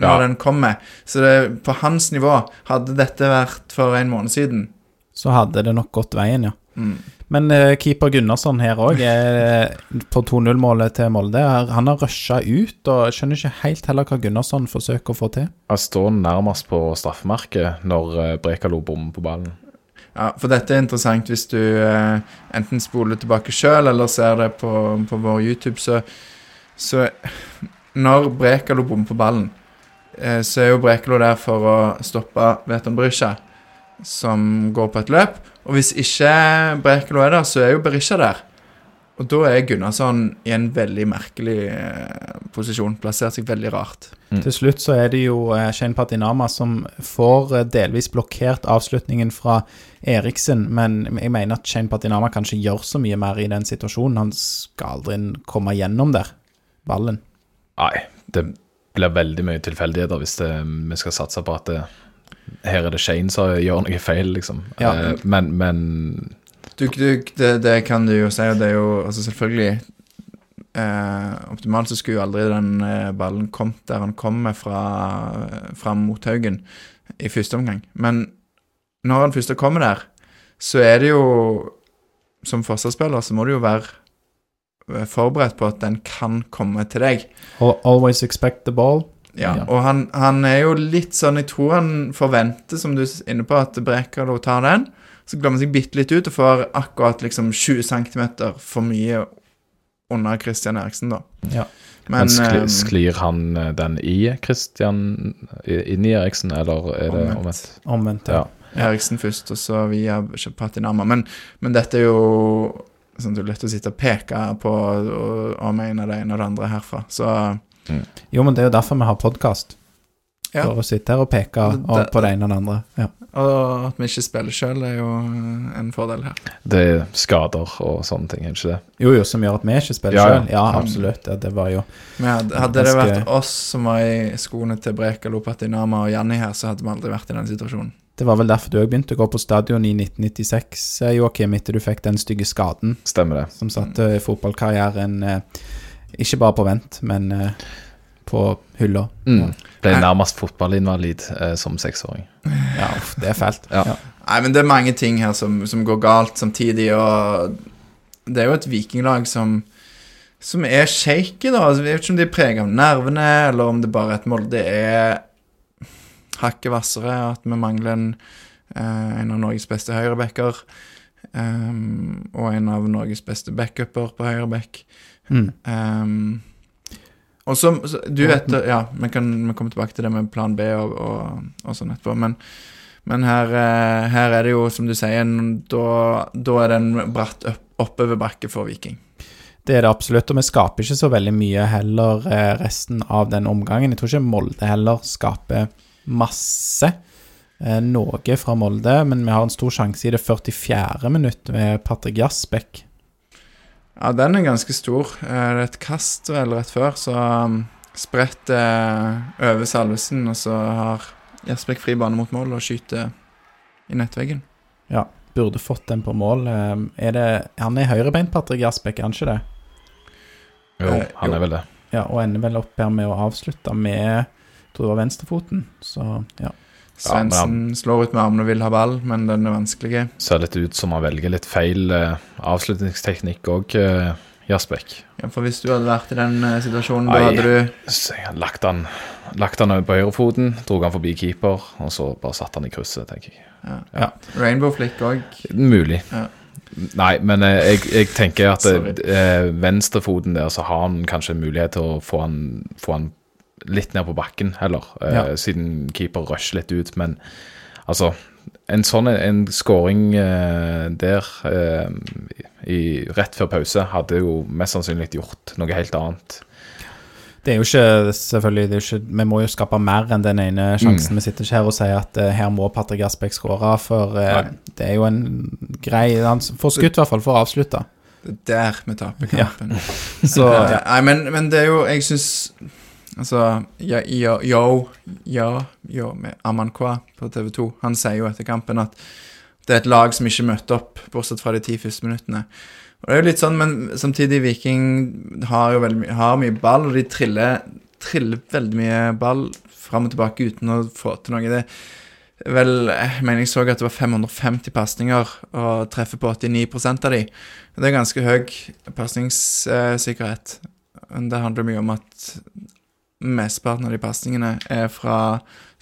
når Ja. den kommer. Så det, på hans nivå, hadde dette vært for en måned siden Så hadde det nok gått veien, ja. mm. Men uh, keeper Gunnarsson her òg, på 2-0-målet til Molde, er- han har rusha ut, og skjønner ikke helt heller hva Gunnarsson forsøker å få til. Han står nærmest på straffemerket når eh, Brekalo bommer på ballen. Ja, for dette er interessant hvis du uh, enten spoler tilbake sjøl eller ser det på, på vår YouTube, så, så Når Brekalo bommer på ballen, uh, så er jo Brekalo der for å stoppe Veton Berisha, som går på et løp. Og hvis ikke Brekelo er der, så er jo Berisha der. Og da er Gunnarsson i en veldig merkelig eh, posisjon, plassert seg veldig rart. Mm. Til slutt så er det jo eh, Shane Patinama som får eh, delvis blokkert avslutningen fra Eriksen, men jeg mener at Shane Patinama kanskje gjør så mye mer i den situasjonen. Han skal aldri komme gjennom der, ballen. Nei, det, blir veldig mye tilfeldigheter hvis det, vi skal satse på at det, her er det Shane som gjør noe feil, liksom. Ja. Eh, men, men Du, du, det, det kan du jo si, og det er jo altså selvfølgelig eh, Optimalt så skulle jo aldri den eh, ballen kommet der han kommer fra, fram mot Haugen i første omgang. Men når han først kommer der, så er det jo Som forsvarsspiller så må du jo være eh, forberedt på at den kan komme til deg. Al- Always expect the ball. Ja, og han, han er jo litt sånn Jeg tror han forventer, som du er inne på, at Brekalo tar den. Så glemmer han seg bitte litt ut og får akkurat liksom 20 cm for mye under Christian Eriksen, da. Ja. Men, Men, skli, eh, sklir han eh, den i Christian inni inn i Eriksen, eller er det omvendt? Omvendt. Ja. Ja. Eriksen først, og så via Patinama. Men, men dette er jo sånn, det er lett å sitte og peke på og, og mene det ene og det andre herfra. Så Jo, men det er jo derfor vi har podkast. Ja. For å sitte her og peke Det- og på det ene og det andre. Ja. Og at vi ikke spiller sjøl, er jo en fordel her. Det er skader og sånne ting, er det ikke det? Jo, jo, som gjør at vi ikke spiller Ja, sjøl. Ja, absolutt. Ja, det var jo Men hadde, hadde det vært oss som var i skoene til Brekalo, Patinama og Janni her, så hadde vi aldri vært i den situasjonen. Det var vel derfor du òg begynte å gå på stadion i 1996, eh, Joakim, etter du fikk den stygge skaden Stemmer det. som satte fotballkarrieren eh, ikke bare på vent, men eh, på hylla. Mm. Ble nærmest fotballinvalid eh, som seksåring. Ja, uff, det er fælt. Ja. Ja. Nei, men det er mange ting her som, som går galt samtidig, og det er jo et vikinglag som som er shaky, da. Altså, jeg vet ikke om de er preget av nervene, eller om det bare er et mål. Det er hakket hvassere, at vi mangler en, eh, en av Norges beste høyrebacker. Um, og en av Norges beste backuper på høyreback. Mm. Um, og så, Du vet Ja, vi kan vi kommer tilbake til det med plan B og, og, og sånn etterpå. Men, men her, eh, her er det jo, som du sier, da, da er det en bratt opp, oppoverbakke for Viking. Det er det absolutt, og vi skaper ikke så veldig mye heller eh, resten av den omgangen. Jeg tror ikke Molde heller skaper masse. Eh, noe fra Molde, men vi har en stor sjanse i det 44. minutt med Patrick Jasbekk. Ja, den er ganske stor. Eh, Det er et kast vel rett før, så um, spredt eh, over Salvesen, og så har Jesbekk fri bane mot mål og skyter i nettveggen. Ja, burde fått den på mål. Eh, er det, han er høyrebeint, Patrick Jasbekk, er han ikke det? Jo, han er vel det. Ja, og ender vel opp her med å avslutte med jeg tror det var venstrefoten. Så ja. Ja, Svendsen slår ut med armene og vil ha ball, men den er vanskelig. Ser litt ut som han velger litt feil uh, avslutningsteknikk òg, uh, Jasbekk. Ja, for hvis du hadde vært i den uh, situasjonen, da hadde du Lagt han, lagt han over på høyrefoten, drog han forbi keeper, og så bare satt han i krysset, tenker jeg. ja. Rainbow Flick òg. Mulig. Ja. Nei, men eh, jeg, jeg tenker at eh, venstrefoten der, så har han kanskje mulighet til å få han, få han litt ned på bakken heller, eh, Ja. siden keeper rusher litt ut. Men altså En sånn en scoring uh, der eh, i, rett før pause hadde jo mest sannsynlig gjort noe helt annet. Det er jo ikke selvfølgelig det er jo ikke, Vi må jo skape mer enn den ene sjansen. Mm. Vi sitter ikke her og sier at uh, her må Patrick Aspek skåre, for uh, det er jo en grei Han får skutt, i hvert fall, for å avslutte. Det er der vi taper Ja. Så ja. Nei, men, men det er jo Jeg syns Altså ja, ja, Yo, ja, yo med Amankwa på TV 2, han sier jo etter kampen at det er et lag som ikke møtte opp, bortsett fra de ti første minuttene. Og det er jo litt sånn, Men samtidig, Viking har jo veldig har mye ball, og de triller, triller veldig mye ball fram og tilbake uten å få til noe. Det vel, jeg mener jeg så at det var 550 pasninger, og treffer på 89% av de. Det er ganske høy pasningssikkerhet. Det handler mye om at mesteparten av de pasningene er fra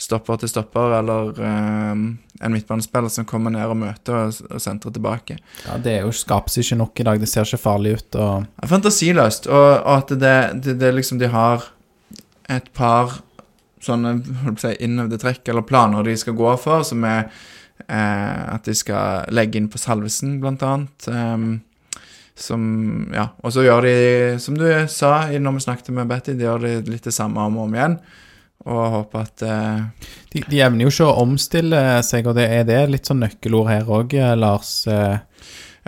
stopper til stopper, eller um, en midtbanespiller som kommer ned og møter og, og sentrer tilbake. ja, det er jo, skapes ikke nok i dag. Det ser ikke farlig ut. Og er fantasiløst, og, og at det, det, det liksom de har et par sånne si, innøvde trekk eller planer de skal gå for, som er eh, at de skal legge inn på Salvesen, blant annet. ehm, som Ja. Og så gjør de, som du sa når vi snakket med Betty, de gjør det litt det samme om og om igjen. Og håper at uh, de, de evner jo ikke å omstille seg, og det er det litt sånn nøkkelord her òg, Lars. Eh,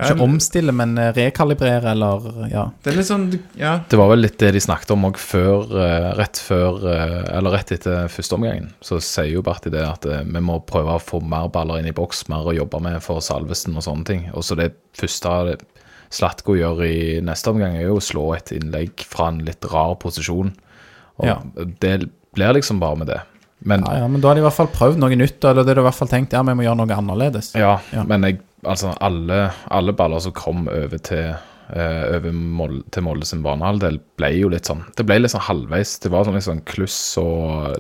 Ikke omstille, men eh, rekalibrere, eller ja. Det er litt sånn Ja. Det var vel litt det de snakket om òg før, eh, rett før eh, Eller rett etter første omgangen. Så sier jo Berti det at eh, vi må prøve å få mer baller inn i boks, mer å jobbe med for Salvesen og sånne ting. Og så det første Slatko gjør i neste omgang, er jo å slå et innlegg fra en litt rar posisjon. Og Ja. det blir liksom bare med det. Men ja, ja. Men da har de i hvert fall prøvd noe nytt, eller det er i hvert fall tenkt ja, vi må gjøre noe annerledes. Ja, Ja. men jeg, altså alle, alle baller som kom over til eh, over Mål, til Molde sin banehalvdel, ble jo litt sånn Det ble litt sånn halvveis. Det var sånn litt sånn kluss og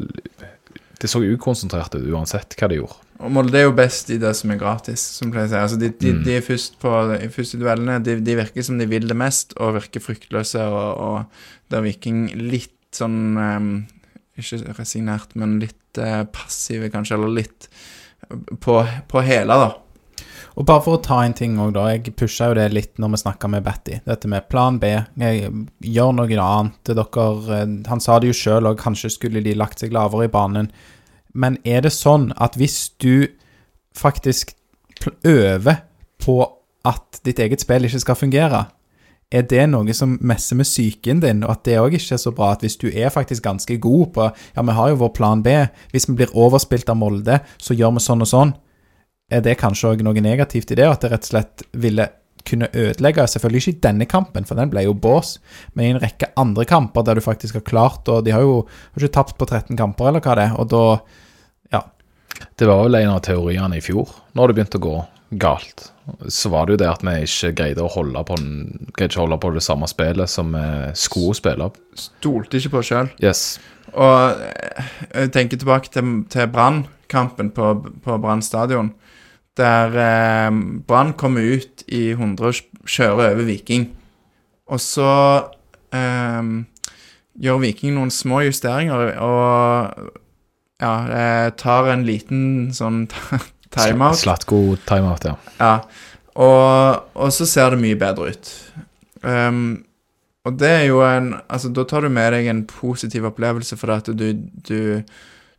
Det så ukonsentrert ut uansett hva de gjorde. Og Molde er jo best i det som er gratis, som pleier å si. Altså, de, de, de er først på de første duellene. De, de virker som de vil det mest, og virker fryktløse, og, og der Viking litt sånn um, Ikke resignert, men litt uh, passive, kanskje, eller litt på, på hele, da. Og bare for å ta en ting òg, da. Jeg pusha jo det litt når vi snakka med Batty. Dette med plan B. Jeg, gjør noe annet. Dere, eh, han sa det jo sjøl òg, kanskje skulle de lagt seg lavere i banen. Men er det sånn at hvis du faktisk øver på at ditt eget spill ikke skal fungere, er det noe som messer med psyken din, og at det òg ikke er så bra at hvis du er faktisk ganske god på Ja, vi har jo vår plan B. Hvis vi blir overspilt av Molde, så gjør vi sånn og sånn er det kanskje òg noe negativt i det, og at det rett og slett ville kunne ødelegge Selvfølgelig ikke i denne kampen, for den ble jo bås, men i en rekke andre kamper der du faktisk har klart Og de har jo har ikke tapt på 13 kamper, eller hva det er, og da. Det var vel en av teoriene i fjor, når det begynte å gå galt. Så var det jo det at vi ikke greide å holde på, å holde på det samme spillet som vi skulle spille. Stolte ikke på sjøl. Yes. Og eh, jeg tenker tilbake til, til Brann-kampen på, på Brann stadion. Der eh, Brann kommer ut i 100 og kjører over Viking. Og så eh, gjør Viking noen små justeringer og ja, eh, tar en liten sånn timeout. Slatko timeout, ja. Ja, og, og så ser det mye bedre ut. Um, og det er jo en Altså, da tar du med deg en positiv opplevelse for at du, du,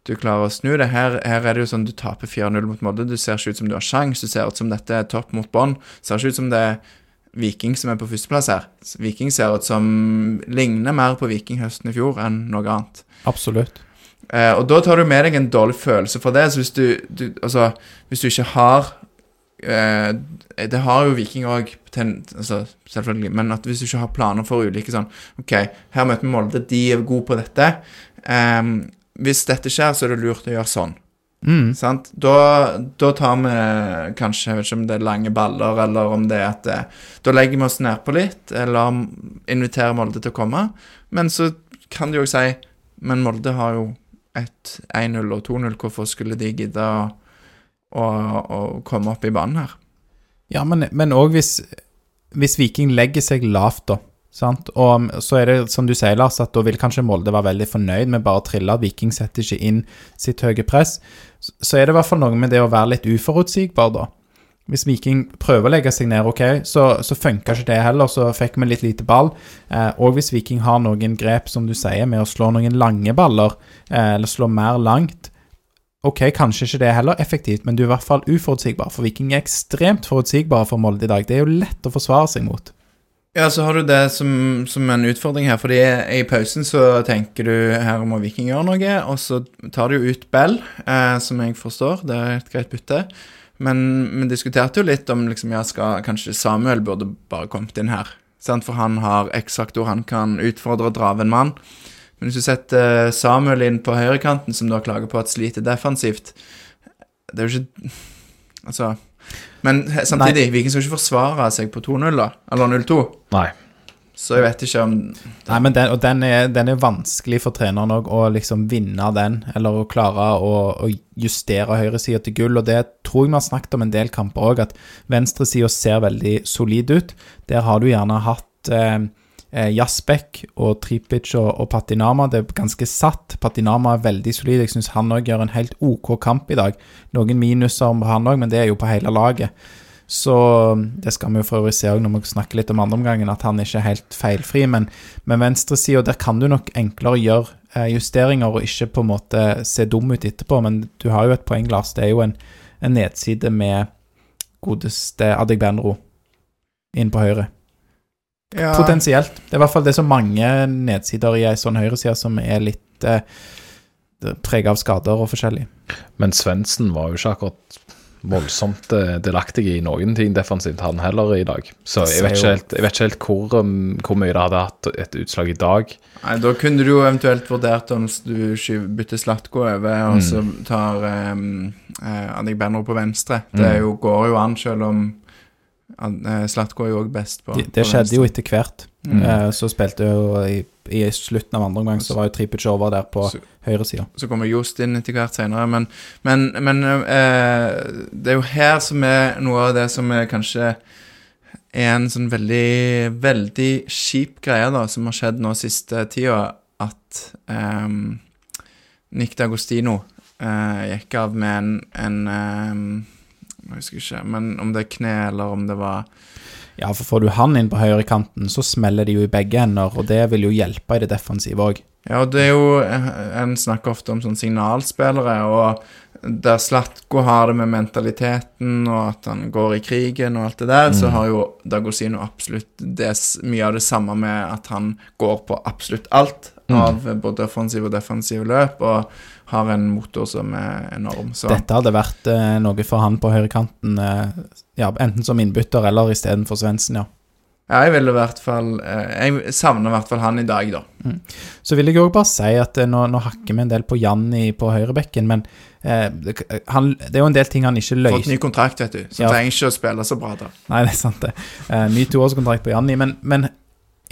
du klarer å snu det. Her, her er det jo sånn du taper 4-0 mot Molde. Du ser ikke ut som du har sjans, du ser ut som dette er topp mot bånn. Ser ikke ut som det er Viking som er på førsteplass her. Viking ser ut som ligner mer på Viking høsten i fjor enn noe annet. Absolutt. Eh, og da tar du med deg en dårlig følelse for det. Så hvis du, du Altså, hvis du ikke har eh, Det har jo Viking òg, altså, selvfølgelig, men at hvis du ikke har planer for ulike sånn OK, her møter vi Molde, de er gode på dette. Eh, hvis dette skjer, så er det lurt å gjøre sånn. Mm. Sant? Da, da tar vi kanskje Jeg vet ikke om det er lange baller, eller om det er at eh, Da legger vi oss nedpå litt, eller inviterer Molde til å komme. Men så kan de jo si Men Molde har jo et 1-0 og 2-0. Hvorfor skulle de gidde å, å, å komme opp i banen her? Ja, men òg hvis, hvis Viking legger seg lavt, da. Sant? Og så er det som du sier, Lars, at da vil kanskje Molde være veldig fornøyd med bare å trille. Viking setter ikke inn sitt høye press. Så er det i hvert fall noe med det å være litt uforutsigbar, da. Hvis Viking prøver å legge seg ned, ok, så, så funka ikke det heller. Så fikk vi litt lite ball. Eh, og hvis Viking har noen grep, som du sier, med å slå noen lange baller, eh, eller slå mer langt Ok, kanskje ikke det er heller effektivt, men du er i hvert fall uforutsigbar. For Viking er ekstremt forutsigbare for Molde i dag. Det er jo lett å forsvare seg mot. Ja, så har du det som, som en utfordring her, fordi i pausen så tenker du her må Viking gjøre noe, og så tar du ut Bell, eh, som jeg forstår, det er et greit bytte. Men vi diskuterte jo litt om liksom, ja, skal, kanskje Samuel burde bare kommet inn her. Sant? For han har X-faktor, han kan utfordre og drave en mann. Men hvis du setter Samuel inn på høyrekanten, som da klager på at sliter defensivt Det er jo ikke Altså Men samtidig, Viking skal ikke forsvare seg på 2-0, da. Eller 0-2. Nei. Så jeg vet ikke om Nei, men den, og den er, den er vanskelig for treneren òg, å liksom vinne den, eller å klare å, å justere høyresida til gull. Og det tror jeg vi har snakket om en del kamper òg, at venstresida ser veldig solid ut. Der har du gjerne hatt eh, eh, Jasbek og Tripic og, og Patinama. Det er ganske satt. Patinama er veldig solid. Jeg syns han òg gjør en helt OK kamp i dag. Noen minuser om han òg, men det er jo på hele laget. Så det skal vi jo for øvrig se når vi snakker litt om andreomgangen, at han ikke er helt feilfri. Men med venstresida, der kan du nok enklere gjøre eh, justeringer og ikke på en måte se dum ut etterpå. Men du har jo et poeng, Lars. Det er jo en, en nedside med godeste Adegbenro. inn på høyre. Ja, Potensielt. Det er i hvert fall det er så mange nedsider i ei sånn høyreside som er litt eh, prega av skader og forskjellig. Men Svendsen var jo ikke akkurat voldsomt eh, delaktig i noen ting defensivt, han heller, i dag. Så jeg vet ikke helt, jeg vet ikke helt hvor, um, hvor mye det hadde hatt et utslag i dag. Nei, Da kunne du jo eventuelt vurdert om du bytter Slatko over, og Mm. så tar um, Annik Benro på venstre. Det er jo, går jo an, selv om uh, Slatko er jo òg best på Det, det på skjedde jo etter hvert. Mm. Eh, så spilte jo i, i slutten av andre omgang, så var jo Tripic over der på høyresida. Så kommer Jost inn etter hvert senere, men, men, men eh, det er jo her som er noe av det som er kanskje er en sånn veldig, veldig kjip greie da, som har skjedd nå siste tida, at eh, Nick D'Agostino eh, gikk av med en, en ehm, Jeg husker ikke, men om det er kne eller om det var Ja, for får du han inn på høyrekanten, så smeller de jo i begge ender, og det vil jo hjelpe i det defensive òg. Ja, det er jo eh, En snakker ofte om sånn signalspillere, og der Slatko har det med mentaliteten, og at han går i krigen og alt det der, så har jo Dagosino absolutt det, mye av det samme med at han går på absolutt alt av både offensive og defensive løp, og har en motor som er enorm. Så Dette hadde vært eh, noe for han på høyrekanten, eh, ja, enten som innbytter eller istedenfor Svendsen, ja. ja, jeg vil i hvert fall eh, Jeg savner i hvert fall han i dag, da. Så vil jeg òg bare si at eh, nå, nå hakker vi en del på Janni på høyrebekken, men eh, det, han, det er jo en del ting han ikke Fått løser. ny kontrakt, vet du, så Ja. trenger ikke å spille så bra da. Nei, det er sant, det. Eh, ny toårskontrakt på Janni, men, men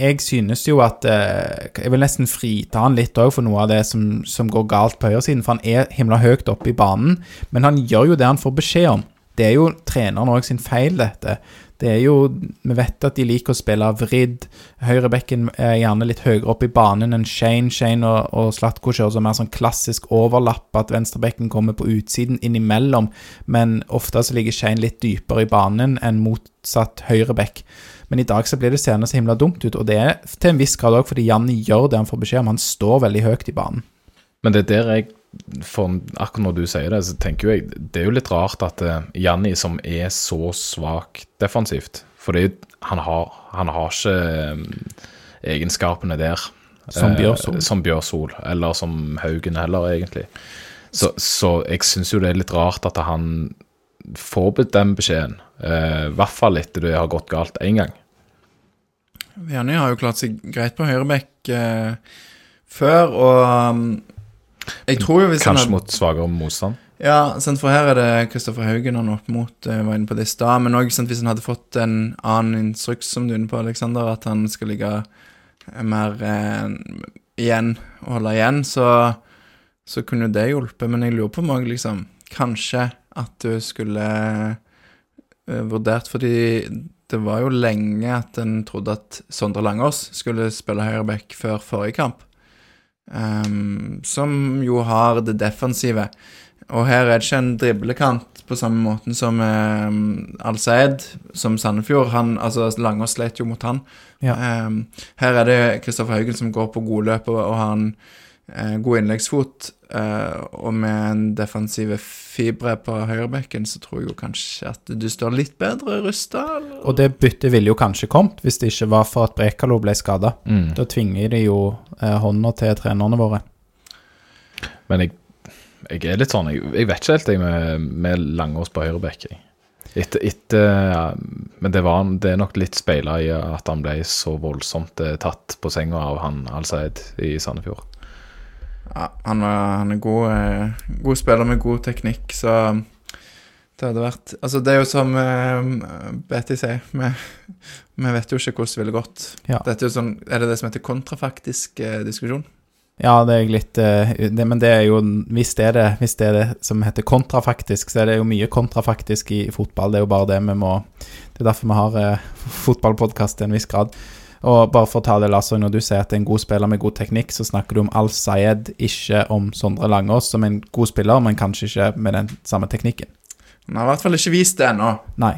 jeg synes jo at eh, Jeg vil nesten frita han litt òg for noe av det som, som går galt på høyresiden, for han er himla høyt oppe i banen, men han gjør jo det han får beskjed om. Det er jo treneren òg sin feil, dette. Det er jo Vi vet at de liker å spille vridd. Høyrebekken er gjerne litt høyere opp i banen enn Shane. Shane og, og Slatko kjører så mer sånn klassisk overlapp, at venstrebekken kommer på utsiden innimellom, men ofte så ligger Shane litt dypere i banen enn motsatt høyrebekk. Men i dag så blir det seende så himla dumt ut, og det er til en viss grad òg fordi Janni gjør det han får beskjed om. Han står veldig høyt i banen. Men det er der jeg for Akkurat når du sier det, så tenker jeg Det er jo litt rart at eh, Janni, som er så svak defensivt For det er Han har, han har ikke eh, egenskapene der. Som eh, Bjørsol. som Bjørsol, eller som Haugen heller, egentlig. Så, så jeg syns jo det er litt rart at han får den beskjeden. eh, I hvert fall etter det har gått galt én gang. Janni har jo klart seg greit på høyreback eh, før, og um, jeg tror jo hvis Kanskje hadde, mot svakere motstand. Ja, sant, for her er det Kristoffer Haugen han er opp mot, eh, var inne på det i stad, men òg hvis han hadde fått en annen instruks, som du er inne på, Aleksander, at han skal ligge eh, mer eh, igjen og holde igjen, så, så kunne jo det hjulpet, men jeg lurer på om liksom Kanskje at du skulle eh, vurdert, fordi det var jo lenge at en trodde at Sondre Langås skulle spille høyreback før forrige kamp. um, som jo har det defensive. Og her er det ikke en driblekant på samme måten som um, Al-Saed, som Sandefjord. Han, altså Langås slet jo mot han. Ja. Um, her er det Kristoffer Haugen som går på gode løp og, og har en god innleggsfot. eh, og med en defensive fibre på høyrebekken, så tror jeg jo kanskje at du står litt bedre rusta. Og det byttet ville jo kanskje kommet hvis det ikke var for at Brekalo ble skada. Mm. Da tvinger de jo eh, hånda til trenerne våre. Men jeg, jeg er litt sånn Jeg, jeg vet ikke helt jeg med, med Langås på høyrebekk. Etter, etter ja, Men det, var, det er nok litt speila i at han ble så voldsomt eh, tatt på senga av han Al-Saed i Sandefjord. Ja, han, er han er god, eh, god spiller med god teknikk, så det hadde vært Altså, det er jo som eh, Betty sier, vi, vi vet jo ikke hvordan det ville gått. Ja. Dette er jo sånn Er det det som heter kontrafaktisk eh, diskusjon? Ja, det er jeg litt uh, det, Men det er jo hvis det er det, hvis det er det som heter kontrafaktisk, så er det jo mye kontrafaktisk i fotball. Det er jo bare det vi må Det er derfor vi har uh, fotballpodkast til en viss grad. Og bare for å ta det, Lasse, når du sier at det er en god spiller med god teknikk, så snakker du om Al-Sayed, ikke om Sondre Langås, som en god spiller, men kanskje ikke med den samme teknikken. Han har i hvert fall ikke vist det ennå. Nei.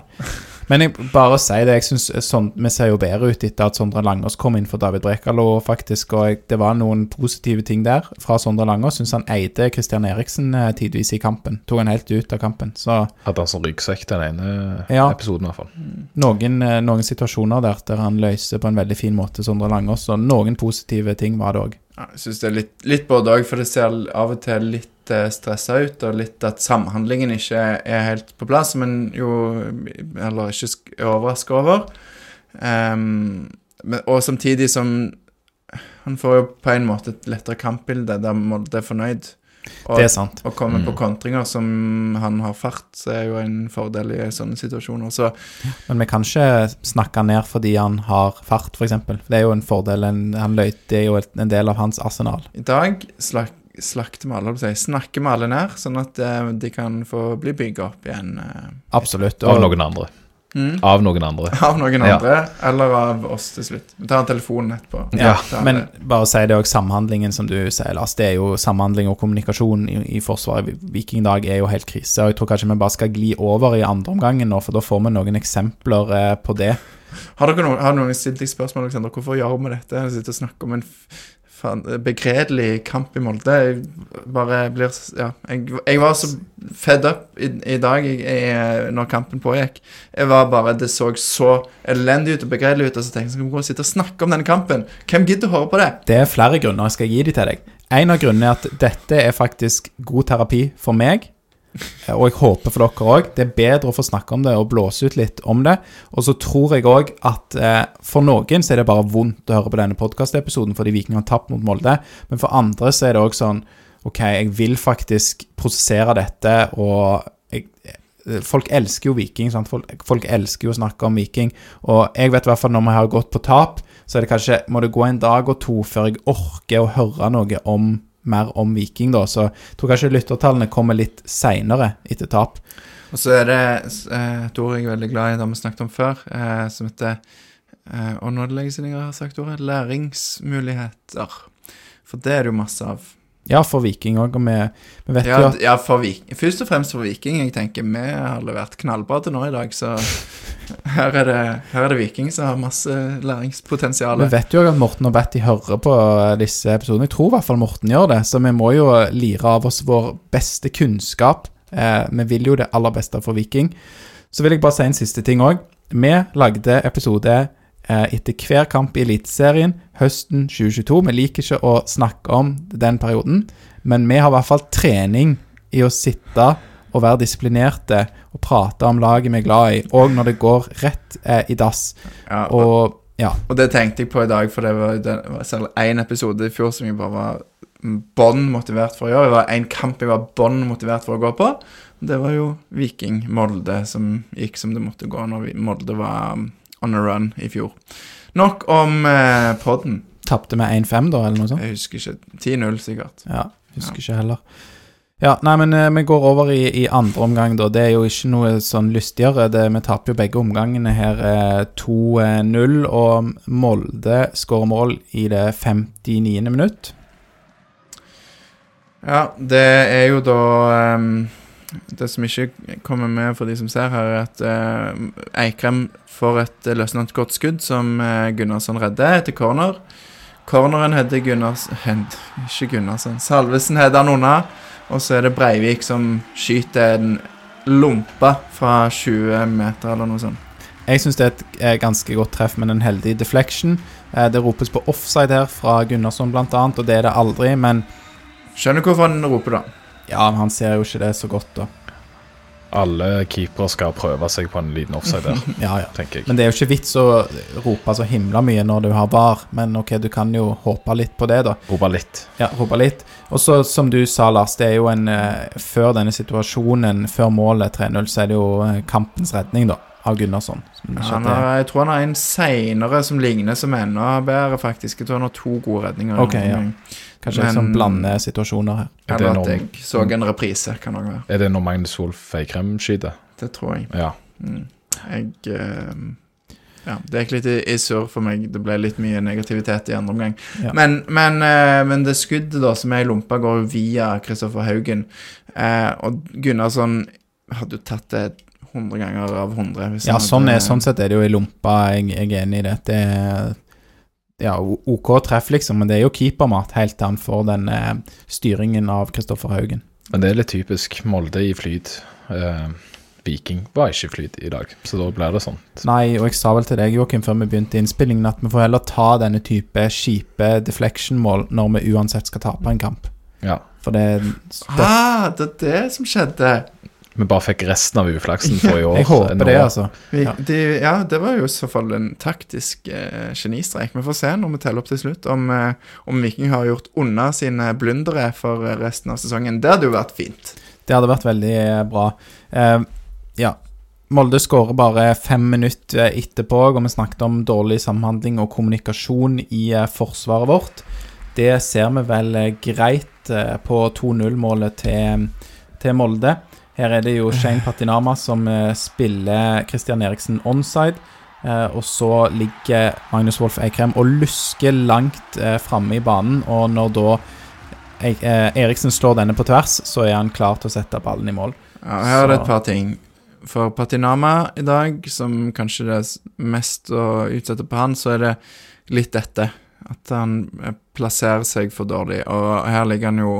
Men jeg bare si det, jeg synes sånn, vi ser jo bedre ut etter at Sondre Langås kom inn for David Brekalo, faktisk. Og jeg, det var noen positive ting der fra Sondre Langås. Syns han eide Christian Eriksen eh, tidvis i kampen. Tok han helt ut av kampen. Så Hadde han som ryggsekk den ene Ja. episoden, i hvert fall. noen, eh, noen situasjoner der der han løser på en veldig fin måte Sondre Langås, og noen positive ting var det òg. Jeg syns det er litt, litt både òg, for det ser av og til litt uh, stressa ut, og litt at samhandlingen ikke er helt på plass, men jo Eller ikke er overraska over. Um, men, og samtidig som Han får jo på en måte et lettere kampbilde der Molde er fornøyd. Og, Det er sant. Å komme mm. på kontringer som han har fart, så er jo en fordel i sånne situasjoner. Så Men vi kan ikke snakke han ned fordi han har fart, f.eks. Det er jo en fordel. En, han løyte det er jo en del av hans arsenal. i dag slak, slakter vi alle, si, snakker vi alle ned, sånn at eh, de kan få bli bygd opp igjen. eh, Absolutt. Og, Og noen andre. Mm. Av noen andre. Av noen Ja. andre, eller av oss til slutt. Vi tar en telefon etterpå. Ja, Ta men bare si det òg, samhandlingen som du sier, Lars. Det er jo samhandling og kommunikasjon i, i Forsvaret. Vikingdag er jo helt krise. Og jeg tror kanskje vi bare skal gli over i andre omgangen nå, for da får vi noen eksempler eh, på det. Har dere noen, har noen stilt deg spørsmål, Alexander? Hvorfor gjør vi dette? Jeg sitter og snakker om en begredelig kamp i Molde. Jeg bare blir Ja. Jeg, jeg var så fed up i, i dag jeg, jeg, når kampen pågikk. Jeg var bare Det så så elendig ut og begredelig ut, og så tenkte jeg skal vi gå og sitte og snakke om denne kampen? Hvem gidder å høre på det? Det er flere grunner. Jeg skal gi de til deg. En av grunnene er at dette er faktisk god terapi for meg. Eh, Og jeg håper for dere òg. Det er bedre å få snakke om det og blåse ut litt om det. Og så tror jeg òg at eh, for noen så er det bare vondt å høre på denne podkastepisoden fordi Viking har tapt mot Molde. Men for andre så er det òg sånn OK, jeg vil faktisk prosessere dette, og jeg, eh, Folk elsker jo Viking. Sant? Folk, folk elsker jo å snakke om Viking. Og jeg vet i hvert fall når vi har gått på tap, så er det kanskje Må det gå en dag og to før jeg orker å høre noe om mer om Viking, da. Så jeg tror kanskje lyttertallene kommer litt seinere etter tap. Og så er det eh, et ord jeg er veldig glad i, det vi snakket om før, eh, som heter eh, Og nå er det lenge siden har sagt ordet læringsmuligheter. For det er det jo masse av. Ja, for Viking òg, og vi, vi vet Ja, jo at ja for Viking. først og fremst for Viking. Jeg tenker vi har levert knallbra til nå i dag, så her er det, her er det Viking som har masse læringspotensial. vi vet jo at Morten og Betty hører på disse episodene. Jeg tror i hvert fall Morten gjør det, så vi må jo lire av oss vår beste kunnskap. Eh, vi vil jo det aller beste for Viking. Så vil jeg bare si en siste ting òg. Vi lagde episode eh, etter hver kamp i Eliteserien høsten 2022. Vi liker ikke å snakke om den perioden, men vi har i hvert fall trening i å sitte og være disiplinerte og prate om laget vi er glad i, og når det går rett eh, i dass. Ja, og, Og ja, og det tenkte jeg på i dag, for det var, det var selv én episode i fjor som jeg bare var bånn motivert for å gjøre. Det var én kamp jeg var bånn motivert for å gå på. Det var jo Viking Molde som gikk som det måtte gå når Molde var um, on a run i fjor. Nok om eh, podden. tapte vi 1-5 da, eller noe sånt. Jeg husker ikke. 10-0 sikkert. Ja, husker ikke heller. Ja, nei, men eh, vi går over i, i andre omgang, da. Det er jo ikke noe sånn lystigere. Det, vi taper jo begge omgangene her eh, 2-0, og Molde skårer mål i det 59. minutt. Ja, det er jo da ehm, Det som ikke kommer med for de som ser her, er at eh, Eikrem får et eh, løsnet godt skudd som eh, Gunnarsson redder etter corner. Corneren heter Gunnarsson Ikke Gunnarsson. Salvesen heter han unna. Og så er det Breivik som skyter en lompe fra 20 meter eller noe sånt. Jeg syns det er et eh, ganske godt treff, men en heldig deflection. Eh, det ropes på offside her fra Gunnarsson, annet, og det er det aldri, men Skjønner hvorfor han roper, da. Ja, men han ser jo ikke det så godt, da. Alle keepere skal prøve seg på en liten offside der, Ja, ja. tenker jeg. Men det er jo ikke vits å rope så himla mye når du har VAR, men ok, du kan jo håpe litt på det, da. Rope litt. Ja, rope litt. Og så, som du sa, Lars, det er jo en eh, Før denne situasjonen, før målet 3-0, så er det jo eh, kampens redning, da, av Gunnarsson. Ja, det- har, jeg tror han har en seinere som ligner som enda bedre, faktisk. Jeg tror han har to gode redninger. Okay, ja. Kanskje jeg som men- blander situasjoner her. Er Eller at jeg så en reprise, kan òg være. Er det når Magnus Wolff Eikrem skyter? Det tror jeg. Ja. Mm. Jeg uh, Ja, det gikk litt i, i surr for meg. Det ble litt mye negativitet i andre omgang. Ja. Men, men, uh, men det skuddet da som er i lompa, går jo via Kristoffer Haugen. Uh, og Gunnarsson hadde jo tatt det 100 ganger av 100. Hvis Ja, sånn, er, sånn sett er det jo i lompa. Jeg, jeg er enig i det. Det er ja, OK treff, liksom, men det er jo keepermat helt til han får den eh, styringen av Kristoffer Haugen. Men det er litt typisk Molde i flyt. Eh, Viking var ikke i flyt i dag, så da blir det sånn. Nei, og jeg sa vel til deg, Joakim, før vi begynte innspillingen, at vi får heller ta denne type kjipe deflection-mål når vi uansett skal tape en kamp. Ja. For det, det Ah, det er det som skjedde. Vi bare fikk resten av uflaksen for i år. Jeg håper nå. det, altså. Vi, Ja. De, ja, det var jo i så fall en taktisk eh, genistrek. Vi får se når vi teller opp til slutt om, eh, om Viking har gjort unna sine blundere for eh, resten av sesongen. Det hadde jo vært fint. Det hadde vært veldig eh, bra. Eh, ja. Molde skårer bare fem minutter etterpå, og vi snakket om dårlig samhandling og kommunikasjon i eh, forsvaret vårt. Det ser vi vel eh, greit eh, på 2-0-målet til, til Molde. Her er det jo Shane Patinama som eh, spiller Christian Eriksen onside. Eh, og så ligger Magnus Wolff Eikrem og lusker langt eh, framme i banen. Og når da eh, Eriksen slår denne på tvers, så er han klar til å sette ballen i mål. Ja, her er det et par ting. For Patinama i dag, som kanskje det er mest å utsette på han, så er det litt dette. At han plasserer seg for dårlig. Og her ligger han jo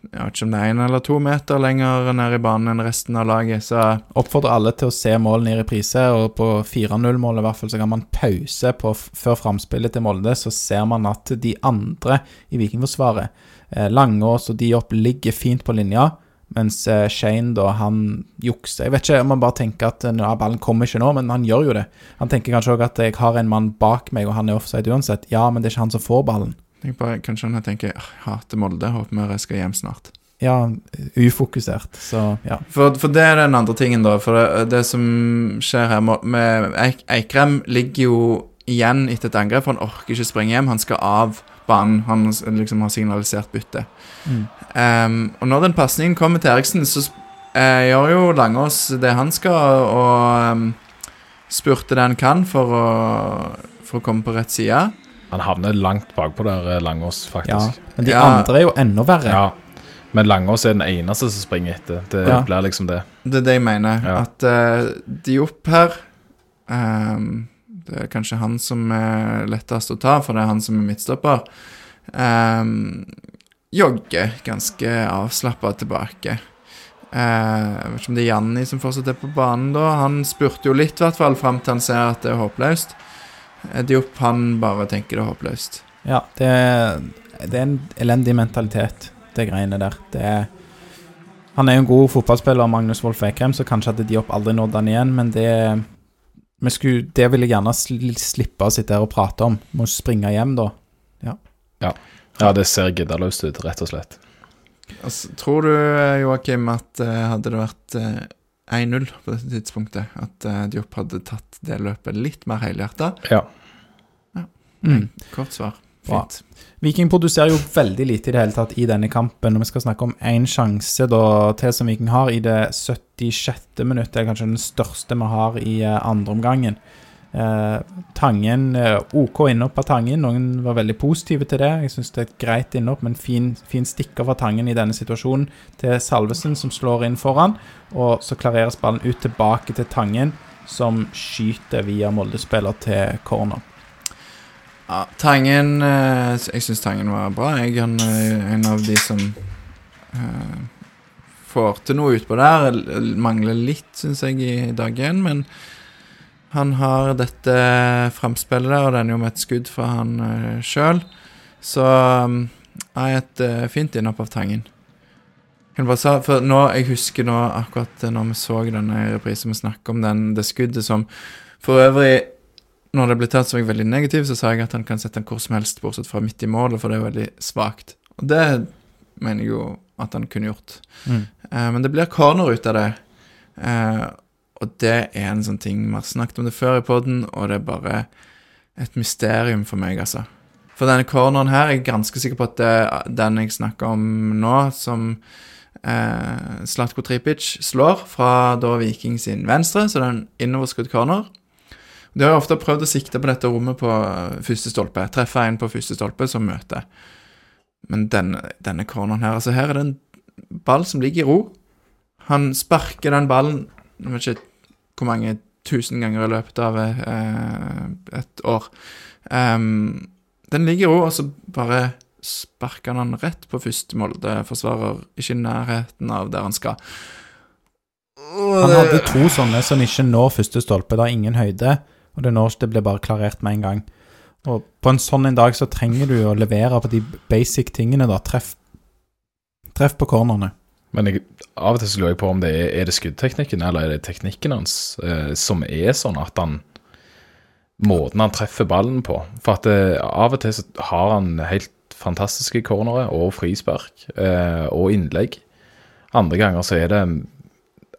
jeg vet ikke om det er én eller to meter lenger ned i banen enn resten av laget, så Oppfordrer alle til å se målene i reprise, og på 4-0-målet i hvert fall så kan man pause på før framspillet til Molde, så ser man at de andre i Vikingforsvaret, eh, Langås og Diop, ligger fint på linja, mens eh, Shane da, han jukser. Jeg vet ikke om han bare tenker at eh, ja, ballen kommer ikke nå, men han gjør jo det. Han tenker kanskje òg at jeg har en mann bak meg, og han er offside uansett. Ja, men det er ikke han som får ballen. Jeg bare, kanskje han tenker jeg hater Molde, håper vi skal hjem snart. Ja, ufokusert, så ja. For, for det er den andre tingen, da. For det, det som skjer her med Eikrem ligger jo igjen etter et angrep, for han orker ikke springe hjem. Han skal av banen. Han liksom har signalisert bytte. Mm. Um, og når den pasningen kommer til Eriksen, så eh, gjør jo Langås det han skal, og um, spurter det han kan for å, for å komme på rett side. Han havner langt bakpå der, Langås, Langås, ja. faktisk. Men de Ja. andre er jo enda verre. Ja. Men Langås er den eneste som springer etter. Det Ja. blir liksom det. Det er det jeg mener. Ja. At uh, de opp her um, Det er kanskje han som er lettest å ta, for det er han som er midtstopper. Um, jogger ganske avslappa tilbake. Eh, jeg vet ikke om det er Janni som fortsatt er på banen da. Han spurte jo litt, i hvert fall, fram til han ser at det er håpløst. Diop, han bare tenker det er håpløst. Ja, det, er- det er en elendig mentalitet, det greiene der. Det er, han er jo en god fotballspiller, Magnus Wolff Ekrem, så kanskje hadde Diop aldri nådd han igjen, men det vi skulle, Det vil jeg gjerne slippe å sitte her og prate om. Må springe hjem, da. Ja, det ser giddaløst ut, rett og slett. Altså, tror du, eh, Joakim, at eh, hadde det vært eh, 1-0 på dette tidspunktet, at uh, Diop hadde tatt det løpet litt mer helhjerta? Ja. Mm. Kort svar. Bra. Fint. Viking produserer jo veldig lite i det hele tatt i denne kampen. og Vi skal snakke om én sjanse da, til som Viking har i det 76. minuttet. Er kanskje den største vi har i uh, andre omgangen. Eh, tangen eh, OK innhopp av Tangen. Noen var veldig positive til det. Jeg syns det er et greit innhopp, men fin, fin stikker fra Tangen i denne situasjonen til Salvesen, som slår inn foran. Og så klareres ballen ut tilbake til Tangen, som skyter via Molde-spiller til corner. Ja, Tangen eh, Jeg syns Tangen var bra. Jeg er en av de som får til noe utpå der. Mangler litt, syns jeg, i dag én, men han har dette framspillet der, og den er jo med et skudd fra han uh, sjøl. Så um, er et uh, fint innhopp av Tangen. Kan bare sa, for nå, Jeg husker nå akkurat når vi så denne reprisen, vi snakket om den, det skuddet som For øvrig når det ble tatt, så var jeg veldig negativ, så sa jeg at han kan sette den hvor som helst, bortsett fra midt i målet, for det er veldig svakt. Og det mener jeg jo at han kunne gjort. Mm. Uh, men det blir corner ut av det. Eh, og det er en sånn ting Vi har snakket om det før i poden, og det er bare et mysterium for meg, altså. For denne corneren her, jeg er ganske sikker på at det er den jeg snakker om nå, som eh, Slatko Tripic slår fra da Viking sin venstre, så det er en innoverskudd corner. De har jo ofte prøvd å sikte på dette rommet på eh, første stolpe. Treffe en på første stolpe som møter. Men denne, denne corneren her Altså, her er det en ball som ligger i ro. Han sparker den ballen jeg vet ikke, hvor mange tusen ganger i løpet av eh, et år. Um, den ligger jo, og så bare sparker han rett på første Molde-forsvarer, ikke i nærheten av der han skal. Han hadde to sånne som ikke når første stolpe. Det er ingen høyde, og det, når, det blir bare klarert med en gang. Og på en sånn en dag så trenger du å levere på de basic tingene, da. Treff, treff på cornerne. Men jeg, av og til så lurer jeg på om det er, er det skuddteknikken eller er det teknikken hans eh, som er sånn at han Måten han treffer ballen på. For at eh, av og til så har han helt fantastiske cornere og frispark eh, og innlegg. Andre ganger så er det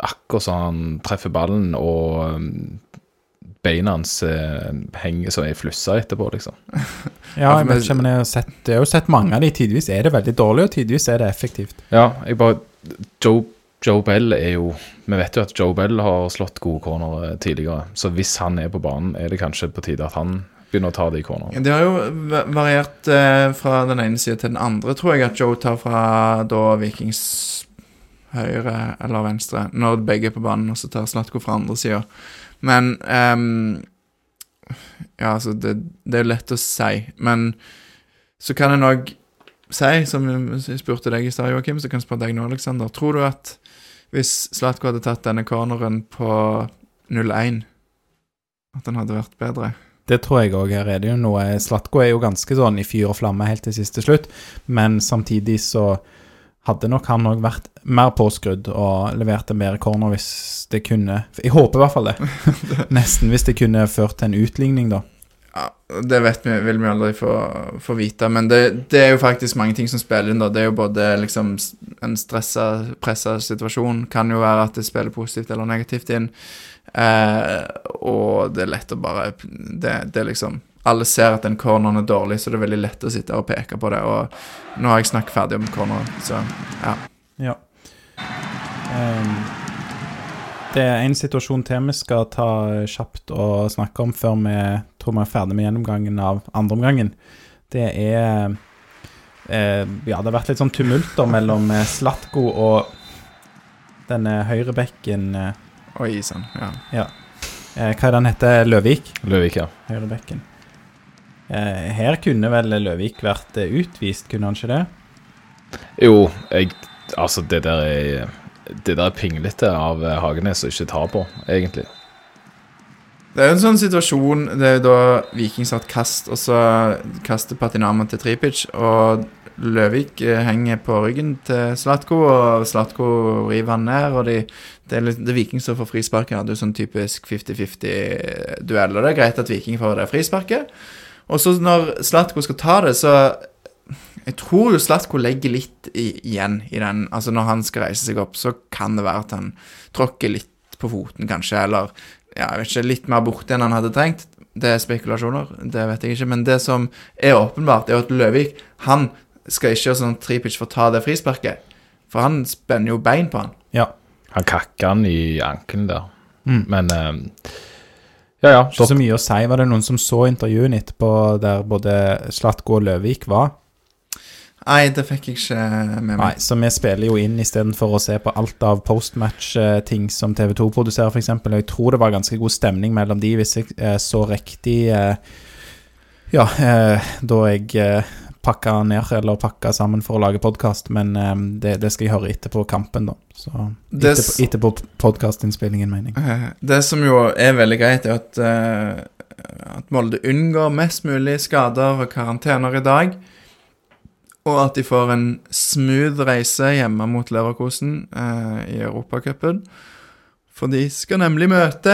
akkurat som han treffer ballen og mm, beina hans eh, henger som ei flusse etterpå, liksom. Ja, jeg vet ikke, men jeg har, sett, jeg har jo sett mange av de. Tidvis er det veldig dårlig, og tidvis er det effektivt. Ja, jeg bare Joe, Joe Bell er jo Vi vet jo at Joe Bell har slått gode cornere tidligere, så hvis han er på banen, er det kanskje på tide at han begynner å ta de cornerne. Det har jo variert eh, fra den ene sida til den andre, tror jeg, at Joe tar fra da Vikings høyre eller venstre, når begge er på banen, og så tar Slatko fra andre sida. Men um, Ja, altså, det, det er lett å si, men så kan en òg si, som jeg spurte deg i stad, Joakim, så kan jeg spørre deg nå, Aleksander. Tror du at hvis Slatko hadde tatt denne corneren på 0-1, at den hadde vært bedre? Det tror jeg òg. Her er det jo noe Slatko er jo ganske sånn i fyr og flamme helt til siste slutt, men samtidig så hadde nok han òg vært mer påskrudd og levert en bedre corner hvis det kunne Jeg håper i hvert fall det. Nesten hvis det kunne ført til en utligning, da. Ja, Det vet vi, vil vi aldri få, få vite, men det, det er jo faktisk mange ting som spiller inn. da. Det er jo både liksom en stressa, pressa situasjon, kan jo være at det spiller positivt eller negativt inn. Eh, og det er lett å bare det, det er liksom Alle ser at den corneren er dårlig, så det er veldig lett å sitte og peke på det. Og nå har jeg snakket ferdig om corneren, så ja. Ja. Ehm, det er en situasjon til vi skal ta kjapt og snakke om før vi tror vi er ferdig med gjennomgangen av andreomgangen. Det er eh, Ja, det har vært litt sånn tumulter mellom eh, Slatko og denne høyrebekken eh, Oi sann. Ja. eh, Hva er den heter? Løvik? Løvik, ja. Høyrebekken. Eh, her kunne vel Løvik vært eh, utvist, kunne han ikke det? Jo, jeg Altså, det der er Det der er pinglete av eh, Hagenes å ikke ta på, egentlig. Det er jo en sånn situasjon Det er jo da Viking satt kast, og så kaster Patinama til Tripic, og Løvik eh, henger på ryggen til Slatko, og Slatko river han ned, og de, det, er det Viking som får frisparket. Er jo sånn typisk 50-50-duell, og det er greit at Viking får det frisparket. Og så når Slatko skal ta det, så Jeg tror jo Slatko legger litt i, igjen i den Altså når han skal reise seg opp, så kan det være at han tråkker litt på foten, kanskje, eller ja, jeg vet ikke, litt mer borte enn han hadde trengt. Det er spekulasjoner, det vet jeg ikke. Men det som er åpenbart, er at Løvik han skal ikke sånn tripic Tripic å ta det frisparket. For han spenner jo bein på han. Ja. Han kakker han i ankelen der. Mm. Men eh, Ja, ja. Ikke så mye å si. Var det noen som så intervjuet etterpå der både Slatko og Løvik var? Nei, det fikk jeg ikke med meg. Nei, så vi spiller jo inn istedenfor å se på alt av postmatch-ting som TV2 produserer, f.eks. Jeg tror det var ganske god stemning mellom de, hvis jeg eh, så riktig eh, Ja, eh, da jeg pakka ned, eller pakka sammen for å lage podkast, men det, det skal jeg høre etterpå kampen, da. Så etterpå, etterpå podkastinnspillingen, mener jeg. Det som jo er veldig greit, er at, at Molde unngår mest mulig skader og karantener i dag. Og at de får en smooth reise hjemme mot Leverkosen eh, i Europacupen. For de skal nemlig møte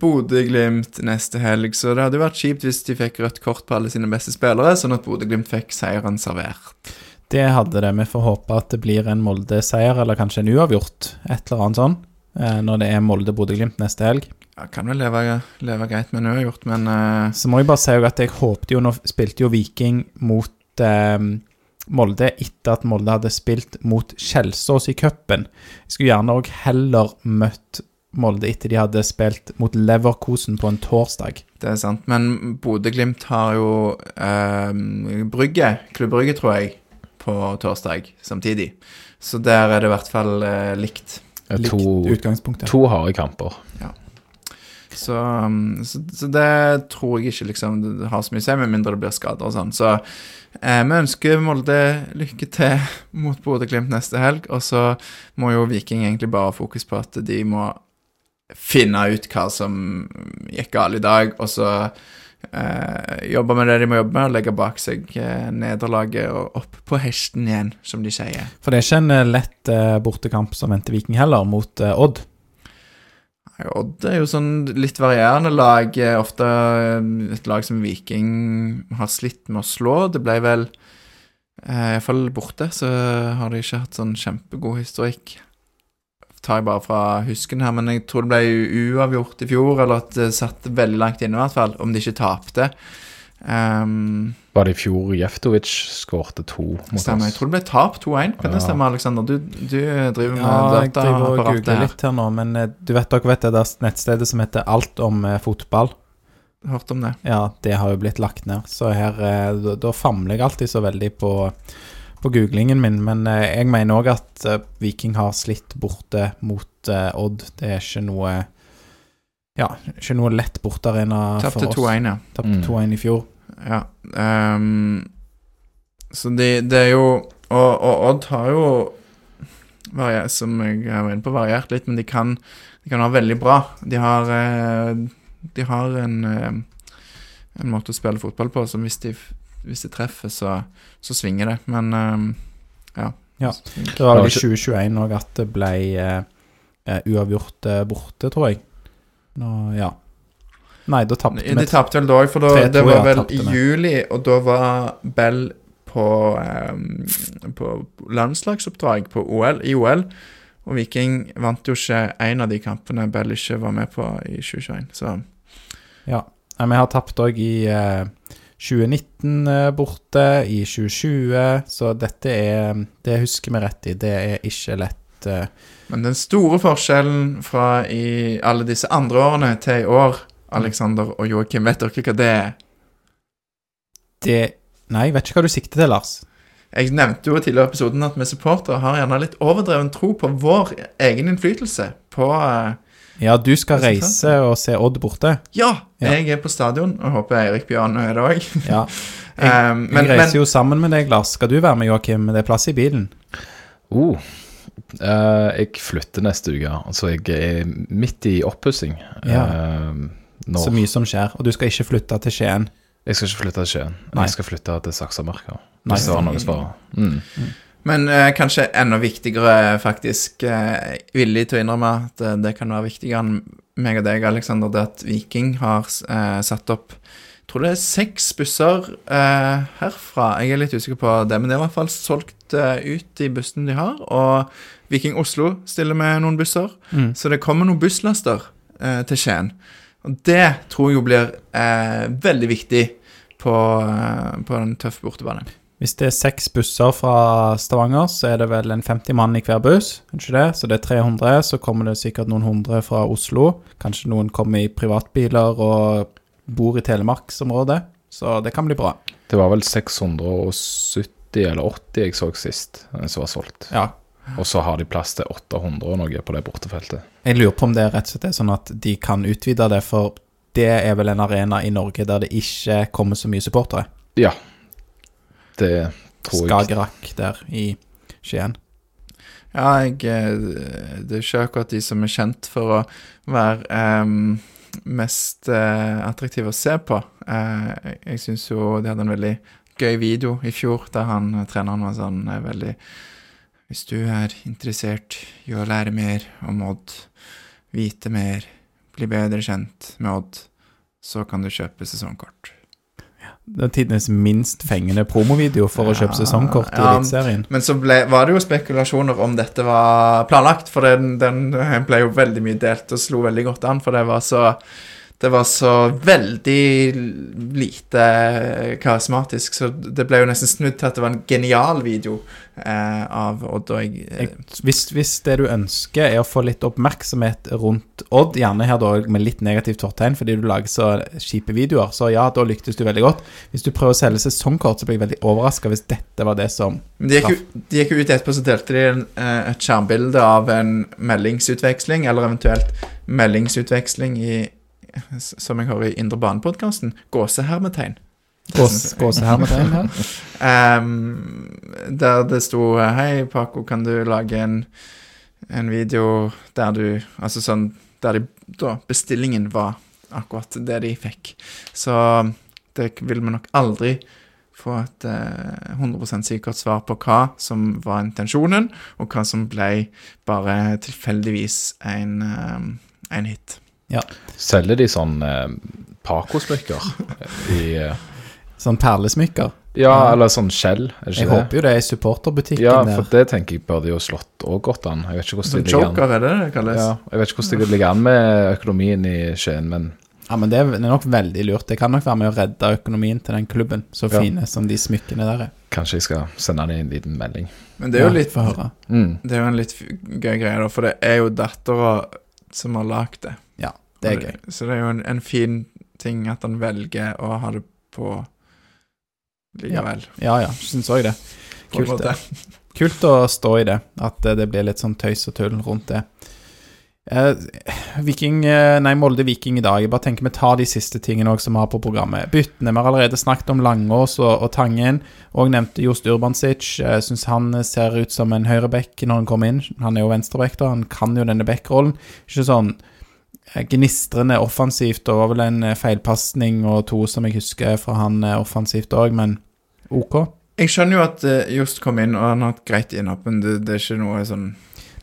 Bodø-Glimt neste helg, så det hadde jo vært kjipt hvis de fikk rødt kort på alle sine beste spillere, sånn at Bodø-Glimt fikk seieren servert. Det hadde det. Vi får håpe at det blir en Molde-seier, eller kanskje en uavgjort. Et eller annet sånn. eh, Når det er Molde-Bodø-Glimt neste helg. Ja, kan vel leve, leve greit med en uavgjort, men eh, Så må jeg bare si at jeg håpte jo Nå spilte jo Viking mot eh, Molde etter at Molde hadde spilt mot Kjelsås i cupen. Jeg skulle gjerne òg heller møtt Molde etter de hadde spilt mot Leverkosen på en torsdag. Det er sant, men Bodø-Glimt har jo eh, Brygge, Klubb Brygge, tror jeg, på torsdag samtidig. Så der er det i hvert fall eh, likt. Likt To, utgangspunkt. ja. to harde kamper. Så, um, så, så det tror jeg ikke liksom det har så mye å si, med mindre det blir skader og sånn. Så eh, vi ønsker Molde lykke til mot Bodø-Glimt neste helg. Og så må jo Viking egentlig bare ha fokus på at de må finne ut hva som gikk galt i dag, og så eh, jobbe med det de må jobbe med, og legge bak seg eh, nederlaget og opp på hesten igjen, som de sier. For det er ikke en eh, lett eh, bortekamp som venter Viking heller, mot eh, Odd. Odd er jo sånn litt varierende lag. eh, Ofte eh, et lag som Viking har slitt med å slå. Det ble vel eh, Iallfall borte, så har de ikke hatt sånn kjempegod historikk. Tar jeg bare fra husken her, men jeg tror det ble uavgjort i fjor, eller at det satt veldig langt inne, i hvert fall, om de ikke tapte. Um, Var det i fjor Jeftovic skårte to mot stemmer. Jeg tror det ble tap 2-1. Kan det Ja. stemme, Aleksander? Du, du driver med Ja, jeg driver og googler litt her nå, men eh, du vet dere vet det der nettstedet som heter Alt om eh, fotball? Hørt om det? Ja, det har jo blitt lagt ned. Så her eh, da, da famler jeg alltid så veldig på, på googlingen min. Men jeg mener òg at Viking har slitt borte mot Odd. Det er ikke noe Ja, ikke noe lett bortearena for Tapte oss. 2-1, ja. Tapte Mm. 2-1 i fjor. Ja. Um, så det, det er jo og, og Odd har jo varier, Som jeg var inne på, variert litt, men de kan, de kan ha veldig bra. De har eh, De har en eh, En måte å spille fotball på som hvis de, hvis de treffer, så, så svinger det. Men um, ja. Ja. Det var vel i 2021 òg at det ble eh, eh, uavgjort borte, tror jeg. Nå, ja. Nei, da tapte De vi. tapte vel da òg, for da, 3-2, det var vel i juli, og da var Bell på, ehm, på landslagsoppdrag på OL, i OL. Og Viking vant jo ikke en av de kampene Bell ikke var med på i 2021. Så Ja. Vi har tapt òg i eh, 2019 eh, borte, i 2020, så dette er Det husker vi rett i. Det er ikke lett. eh. Men den store forskjellen fra i alle disse andre årene til i år, Alexander og Joakim, vet dere hva det er? det Nei, jeg vet ikke hva du sikter til, Lars. Jeg nevnte jo i tidligere i episoden at vi supportere har gjerne litt overdreven tro på vår egen innflytelse på eh, Ja, du skal reise og se Odd borte. Ja, Ja. jeg er på stadion, og håper Eirik Bjørn er det òg. Ja. Jeg, men, jeg reiser men jo sammen med deg, Lars. Skal du være med, Joakim? Det er plass i bilen. Oh, eh, jeg flytter neste uke, så jeg er midt i oppussing. Ja. Uh, Så mye som skjer. Og du skal ikke flytte til Skien. Jeg skal ikke flytte til Skien. Nei. Jeg skal flytte til Saksamarka. Hvis det var noe svar. Mm. Men uh, kanskje enda viktigere, faktisk, villig til å innrømme at det kan være viktigere enn meg og deg, Alexander, det at Viking har satt opp tror det er seks busser eh, herfra. Jeg er litt usikker på det, men det er i hvert fall solgt eh, ut de bussene de har. Og Viking Oslo stiller med noen busser, Mm. så det kommer noen busslaster eh, til Skien. Og det tror jeg jo blir eh, veldig viktig på, eh, på en tøff bortebane. Hvis det er seks busser fra Stavanger, så er det vel en 50 mann i hver buss. Ikke det? Så det er 300. Så kommer det sikkert noen hundre fra Oslo. Kanskje noen kommer i privatbiler og bor i Telemarksområdet. Så det kan bli bra. Det var vel 670 eller 80 jeg så sist eh, som var solgt. Ja. Og så har de plass til 800 og noe på det bortefeltet. Jeg lurer på om det rett og slett er sånn at de kan utvide det, for det er vel en arena i Norge der det ikke kommer så mye supportere. Ja. Det tror jeg. Skagerrak der i Skien. Ja, jeg, eh, det er ikke akkurat de som er kjent for å være em, mest eh, attraktive å se på. Eh, jeg syns jo de hadde en veldig gøy video i fjor der han, treneren var sånn eh, veldig Hvis du er interessert i å lære mer om Odd, vite mer, bli bedre kjent med Odd, så kan du kjøpe sesongkort. Det er tidenes minst fengende promovideo for å kjøpe sesongkort i ja. Eliteserien. Men så ble, var det jo spekulasjoner om dette var planlagt, for den, den ble jo veldig mye delt og slo veldig godt an, for det var så det var så veldig lite karismatisk, så det ble jo nesten snudd til at det var en genial video eh, av Odd og jeg. eh, Jeg, hvis, hvis det du ønsker er å få litt oppmerksomhet rundt Odd, gjerne her da med litt negativt fortegn fordi du lager så kjipe videoer, så ja, da lyktes du veldig godt. Hvis du prøver å selge sesongkort, så blir jeg veldig overraska hvis dette var det som Men de gikk, jo, de gikk jo ut etterpå, så delte de en, eh, et skjermbilde av en meldingsutveksling, eller eventuelt meldingsutveksling i, som jeg har i Indre Bane-podkasten, gåsehermetegn. Gås- Gåsehermetegn her. um, der det sto Hei, Paco, kan du lage en, en video der du Altså sånn Der de, da bestillingen var akkurat det de fikk. Så det vil vi nok aldri få et eh, 100 sikkert svar på hva som var intensjonen, og hva som ble bare tilfeldigvis en, en hit. Selger de sånn eh, Paco-smykker i eh, Sånn perlesmykker. Ja, eller sånn skjell, er det Jeg det? håper jo det er i supporterbutikken Ja, der. for det tenker jeg burde jo slått òg godt an. Jeg vet ikke hvordan Som det ligger an. joker, er det det kalles? Ja, jeg vet ikke hvordan det ligger an med økonomien i Skien, men Ja, men det er det er nok veldig lurt. Det kan nok være med å redde økonomien til den klubben, så Ja. fine som de smykkene der er. kanskje jeg skal sende dem en liten melding. Men det er jo Ja, litt Få høre. Mm. Det er jo en litt f- gøy greie, da, for det er jo dattera som har lagd det. Ja, det er gøy. Så det er jo en, en fin ting at han velger å ha det på likevel. Ja ja, syns òg det. Kult, måte. Kult å stå i det, at eh, det blir litt sånn tøys og tull rundt det. Eh, Viking, eh, nei, Molde Viking i dag. Jeg bare tenker vi tar de siste tingene også som vi har på programmet. Byttene. Vi har allerede snakket om Langås og, og Tangen. Og nevnte Jost Urbansic. Jeg syns han ser ut som en høyreback når han kommer inn. Han er jo venstreback, da. Han kan jo denne backrollen. Ikke sånn eh, gnistrende offensivt. Det var vel en eh, feilpasning og to som jeg husker fra han eh, offensivt òg, men OK. Jeg skjønner jo at Johs kom inn, og han har hatt greit innhopp, men det, det er ikke noe sånn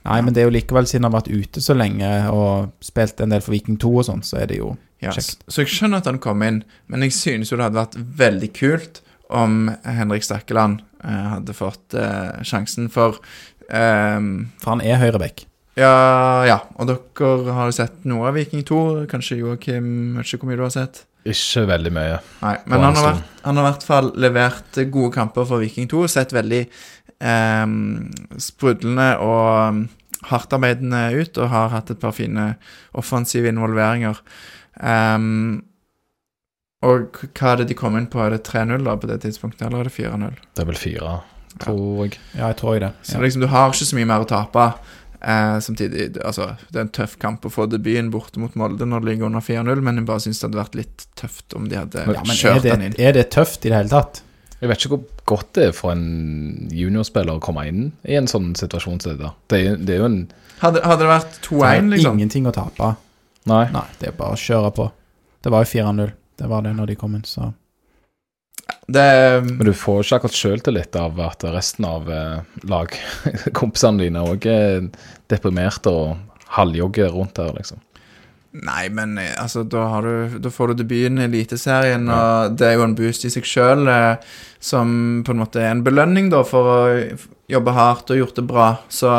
Nei, men det er jo likevel siden han har vært ute så lenge og spilt en del for Viking 2 og sånn, så er det jo ja. Kjekt. Så jeg skjønner at han kom inn, men jeg synes jo det hadde vært veldig kult om Henrik Stakkeland eh, hadde fått eh, sjansen, for eh, For han er høyreback. Ja, ja. Og dere har jo sett noe av Viking 2. Kanskje Joakim Vet ikke hvor mye du har sett? Ikke veldig mye. Nei, men han har, vært, han har i hvert fall levert gode kamper for Viking 2. Sett veldig sprudlende og um, hardtarbeidende ut, og har hatt et par fine offensive involveringer. Um, og hva er det de kom inn på? Er det 3-0 da på det tidspunktet, eller er det 4-0? Det er vel 4, tror jeg. Ja, jeg tror jeg det. Så Ja. liksom, du har ikke så mye mer å tape. Eh, samtidig, altså, det er en tøff kamp å få debuten borte mot Molde når det ligger under 4-0, men jeg bare syns det hadde vært litt tøft om de hadde Ja, men kjørt den inn. er det tøft i det hele tatt? Jeg vet ikke hvor godt det er for en juniorspiller å komme inn i en sånn situasjon som det der. Det er, det er jo en Hadde, hadde det vært Det er 2-1, liksom ingenting å tape. Nei. Nei, det er bare å kjøre på. Det var jo 4-0. Det var det når de kom inn, så det, Men du får ikke akkurat sjøltillit av at resten av eh, lagkompisene dine òg er deprimerte og halvjogger rundt her, liksom. Nei, men eh, altså, da, har du, da får du debuten i Eliteserien, og det er jo en boost i seg sjøl, eh, som på en måte er en belønning da for å jobbe hardt og gjort det bra. Så,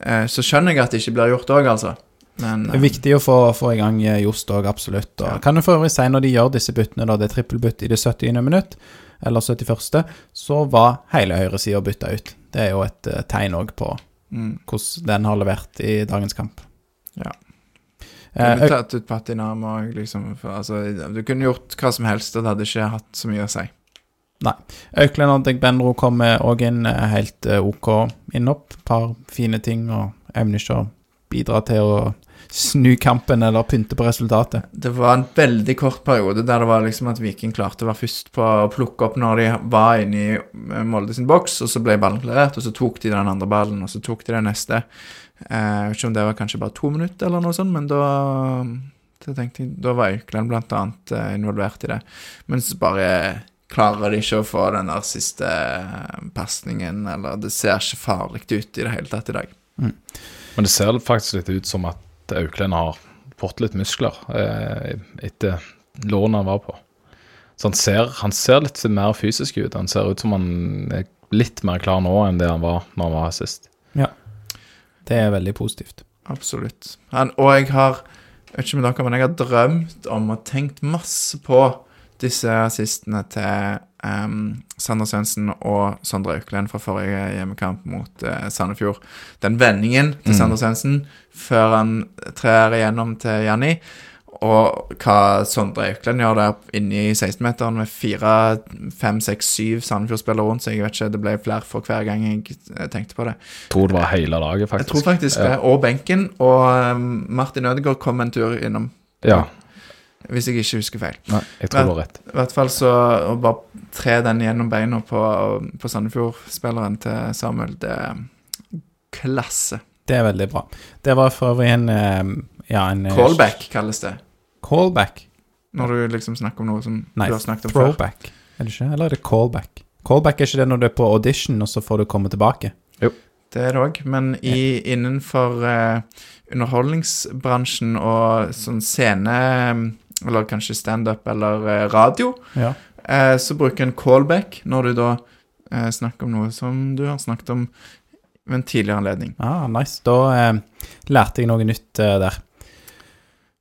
eh, så skjønner jeg at det ikke blir gjort òg, altså. Men det er viktig å få, få i gang eh, Jost òg, absolutt. Og Ja. kan du for øvrig si når de gjør disse byttene, da det er trippelbytt i det 70. minutt, eller 71., så var hele høyresida bytta ut. Det er jo et eh, tegn òg på mm, hvordan den har levert i dagens kamp. Ja. Eh, kunne tatt ut Patinama òg, liksom. For, altså, du kunne gjort hva som helst, og det hadde ikke hatt så mye å si. Nei. Auklend og Benro kommer òg inn eh, helt eh, OK innhopp. Par fine ting, og evner ikke å bidra til å snu kampen eller pynte på resultatet. Det var en veldig kort periode der det var liksom at Viking klarte å være først på å plukke opp når de var inne i eh, Molde sin boks, og så ble ballen klarert, og så tok de den andre ballen, og så tok de den neste. Eh, Jeg vet ikke om det var kanskje bare to minutter eller noe sånt, men da da tenkte jeg, da var Aukland blant annet eh, involvert i det. Men så bare klarer de ikke å få den der siste eh, pasningen, eller det ser ikke farlig ut i det hele tatt i dag. Men det ser faktisk litt ut som at Auklend har fått litt muskler eh, etter lånet han var på. Så han ser, han ser litt mer fysisk ut. Han ser ut som han er litt mer klar nå enn det han var når han var her sist. Det er veldig positivt. Absolutt. Han, og jeg har jeg vet ikke med dere, men jeg har drømt om og tenkt masse på disse assistene til um, Sander Svendsen og Sondre Auklend fra forrige hjemmekamp mot uh, Sandefjord. Den vendingen til Mm. Sander Svendsen før han trer igjennom til Janni, og hva Sondre Auklend gjør der inne i 16-meteren med fire, fem, seks, syv Sandefjord-spillere rundt seg. Jeg vet ikke, Det ble flere for hver gang jeg eh, tenkte på det. Tror det var hele laget, Jeg tror faktisk det. Og benken. Og um, Martin Ødegaard kom en tur innom Ja. Hvis jeg ikke husker feil. Nei, jeg tror du har rett. I hvert fall så å bare tre den gjennom beina på, på Sandefjord-spilleren til Samuel, det er klasse. Det er veldig bra. Det var for øvrig en eh, Ja, en eh, Callback kalles det. Callback? Når du liksom snakker om noe som Nei, du har snakket om før. throwback. Er det ikke? Eller er det callback? Callback er ikke det når du er på audition, og så får du komme tilbake? Jo. Det er det òg, men i, innenfor uh, underholdningsbransjen og sånn scene, eller kanskje standup eller uh, radio, Ja. uh, så bruker en callback når du da eh, snakker om noe som du har snakket om ved en tidligere anledning. Ah, nice. Da eh, lærte jeg noe nytt eh, der.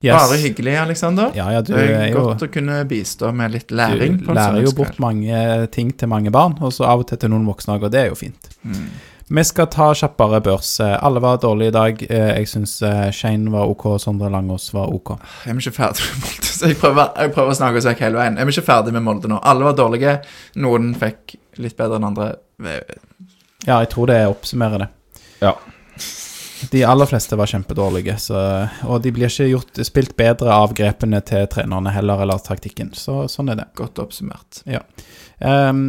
Yes. Bare hyggelig, Aleksander. Ja, ja, du Det er jo godt å kunne bistå med litt læring. Du lærer jo bort mange ting til mange barn, og så av og til til noen voksne òg, og det er jo fint. Mm. Vi skal ta kjappere børs. Eh, Alle var dårlige i dag. Eh, Jeg syns Shane var OK, Sondre Langås var OK. Jeg Er vi ikke ferdig med Molde? Så jeg prøver, jeg prøver å snakke oss vekk hele veien. Jeg Er vi ikke ferdig med Molde nå? Alle var dårlige. Noen fikk litt bedre enn andre. Ja, jeg tror det oppsummerer det. Ja. De aller fleste var kjempedårlige, så, og de blir ikke gjort, spilt bedre av grepene til trenerne heller, eller taktikken. Så sånn er det. Godt oppsummert. Ehm,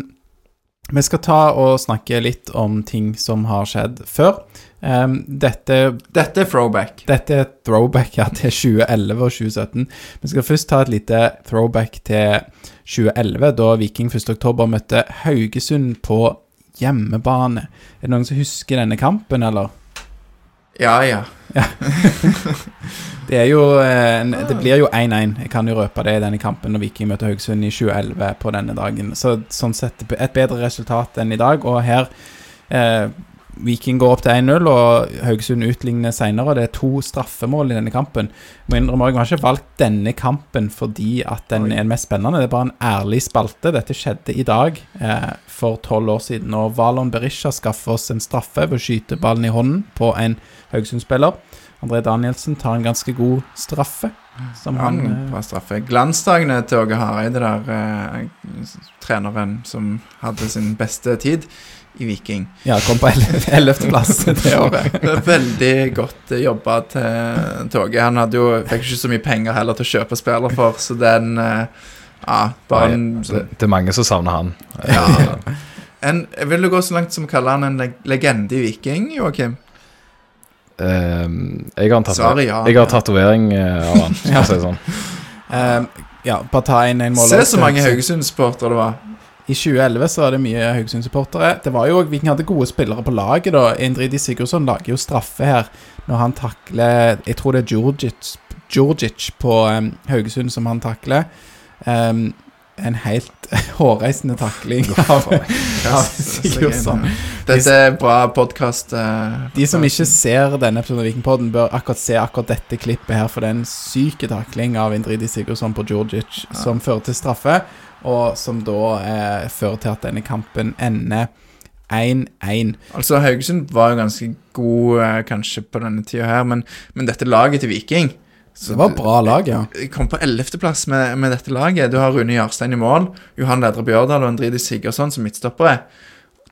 vi skal ta og snakke litt om ting som har skjedd før. Um, dette, Dette er throwback. dette er throwback ja, til 2011 og 2017. Vi skal først ta et lite throwback til 2011, da Viking 1.10 møtte Haugesund på hjemmebane. Er det noen som husker denne kampen, eller? Ja, ja. Det er jo eh, Det blir jo 1-1. Jeg kan jo røpe det i denne kampen når Viking møter Haugesund i 2011 på denne dagen. Så sånn sett et bedre resultat enn i dag. Og her eh, Viking går opp til 1-0, og Haugesund utligner senere. Det er to straffemål i denne kampen. Må innrømme, Jeg har ikke valgt denne kampen fordi at den er den mest spennende. Det er bare en ærlig spalte. Dette skjedde i dag eh, for tolv år siden. Og Valon Berisha skaffer oss en straffe ved å skyte ballen i hånden på en Haugesund-spiller. André Danielsen tar en ganske god straffe. Som han, Han eh, straffe. Glansdagene til Åge Hareide der, eh, treneren som hadde sin beste tid i Viking. ja, kom på ellevteplass det året. Det er veldig godt eh, jobba til, toget Han hadde jo, fikk ikke så mye penger heller til å kjøpe spiller for, så den eh, Ja, bare en Det, det er mange som savner han. ja. en, Vil du gå så langt som å kalle han en leg legende i Viking, Joakim? Ehm, jeg har en Svaret ja. jeg har tatovering eh, av han, skal jeg si det sånn. Eh, ja, bare ta inn en mål. Se så mange Haugesund-sportere det var. I 2011 så var det mye Haugesund-supportere. Det var jo, Viking hadde gode spillere på laget. da Indridi Sigurdsson lager jo straffe her når han takler Jeg tror det er Djurdjic, Djurdjic på um, Haugesund som han takler. Um, en helt hårreisende takling av, av Sigurdsson. Dette er bra podkast. De som ikke ser denne episoden av Vikingpodden, bør akkurat se akkurat dette klippet her, for det er en syk takling av Indridi Sigurdsson på Djurdjic som fører til straffe, og som da eh, fører til at denne kampen ender 1-1. Altså, Haugesund var jo ganske god eh, kanskje på denne tida her, men, men dette laget til Viking så Det var bra lag, ja. Jeg kom på ellevteplass med, med dette laget. Du har Rune Jarstein i mål, Johan Ledre Bjørdal og Endridi Sigurdsson som midtstoppere.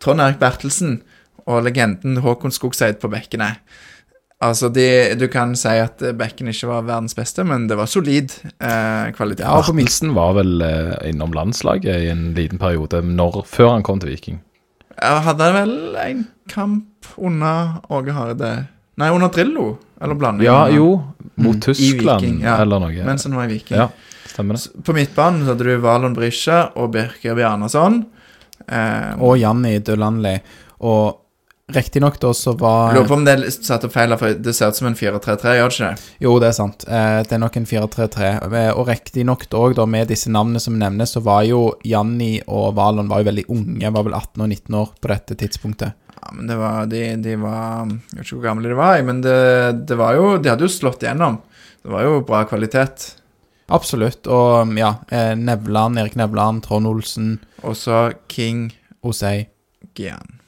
Trond Erik Bertelsen og legenden Håkon Skogseid på bekkene. Altså, de, Du kan si at bekken ikke var verdens beste, men det var solid eh, kvalitet. Ja, på Milsen var vel eh, innom landslaget i en liten periode når, før han kom til Viking. Jeg hadde vel en kamp under Åge Hareide Nei, under Drillo. Eller blanding. Ja, jo, mot Mm, Tyskland Viking, ja. eller noe. Mens han var i Viking. Ja, stemmer det. På midtbanen så hadde du Valon Brisja og Birker Bjarnason. Eh, Og Janni Dulanli. Og riktignok da så var Lurer på om det er satt opp feil, for det ser ut som en 4-3-3, gjør det ikke det? Jo, det er sant. Eh, det er nok en 4-3-3. Eh, Og riktignok òg, da, med disse navnene som nevnes, så var jo Janni og Valon var jo veldig unge. Var vel 18 og 19 år på dette tidspunktet. Ja, men det var, de, de var Jeg vet ikke hvor gamle de var, men det, det var jo De hadde jo slått igjennom. Det var jo bra kvalitet. Absolutt. Og ja, eh, Nevland, Erik Nevland, Trond Olsen, Og så King Osei. Gian.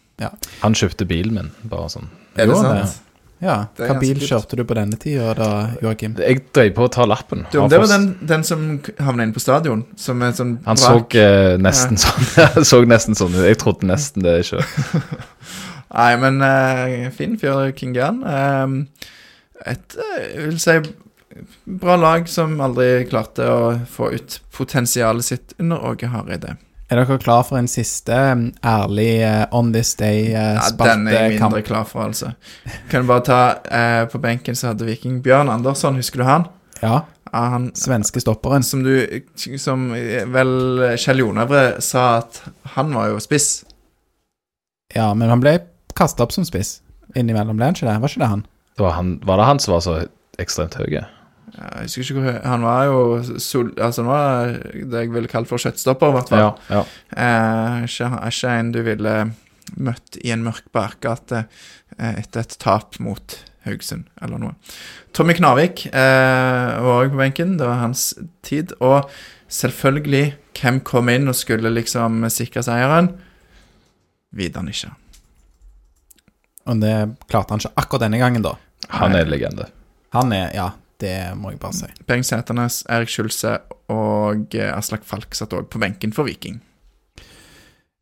Han kjøpte bilen min, bare sånn. Er det sant? Ja, Hva bil kult. kjørte du på denne tida da, Joakim? Jeg drev på å ta lappen. Du, det var den, den som havna inne på stadion? Som er sånn Han så eh, nesten sånn så nesten sånn ut. Jeg trodde nesten det sjøl. Nei, men uh, fin fyr, King Jan. Uh, et, uh, jeg vil si bra lag som aldri klarte å få ut potensialet sitt under Åge Hareide. Er dere klar for en siste mm, ærlig uh, On This Ja, den er jeg mindre klar for, altså. Kan du bare ta uh, På benken så hadde Viking Bjørn Andersson, husker du han? ja. Ja, han Svenske stopperen. som du Som eh, vel Kjell Jonevre sa at han var jo spiss. Ja, men han ble kasta opp som spiss innimellom, ble han ikke det? Var ikke det han? Det var, han, var det han som var så ekstremt høy? Jeg husker ikke hvor Han var jo sol, Altså, han var det jeg ville kalt for kjøttstopper, i hvert fall. Ja, ja. Eh, ikke, ikke en du ville møtt i en mørk bakgate eh, etter et tap mot Haugesund, eller noe. Tommy Knarvik eh, var òg på benken. Det var hans tid. Og selvfølgelig, hvem kom inn og skulle liksom sikre seieren? Vidar Nisja. Og det klarte han ikke akkurat denne gangen, da. Han er en legende. Han er Ja, det må jeg bare si. Bengt Sæternes, Erik Skjulse og eh, Aslak Falk satt òg på benken for Viking.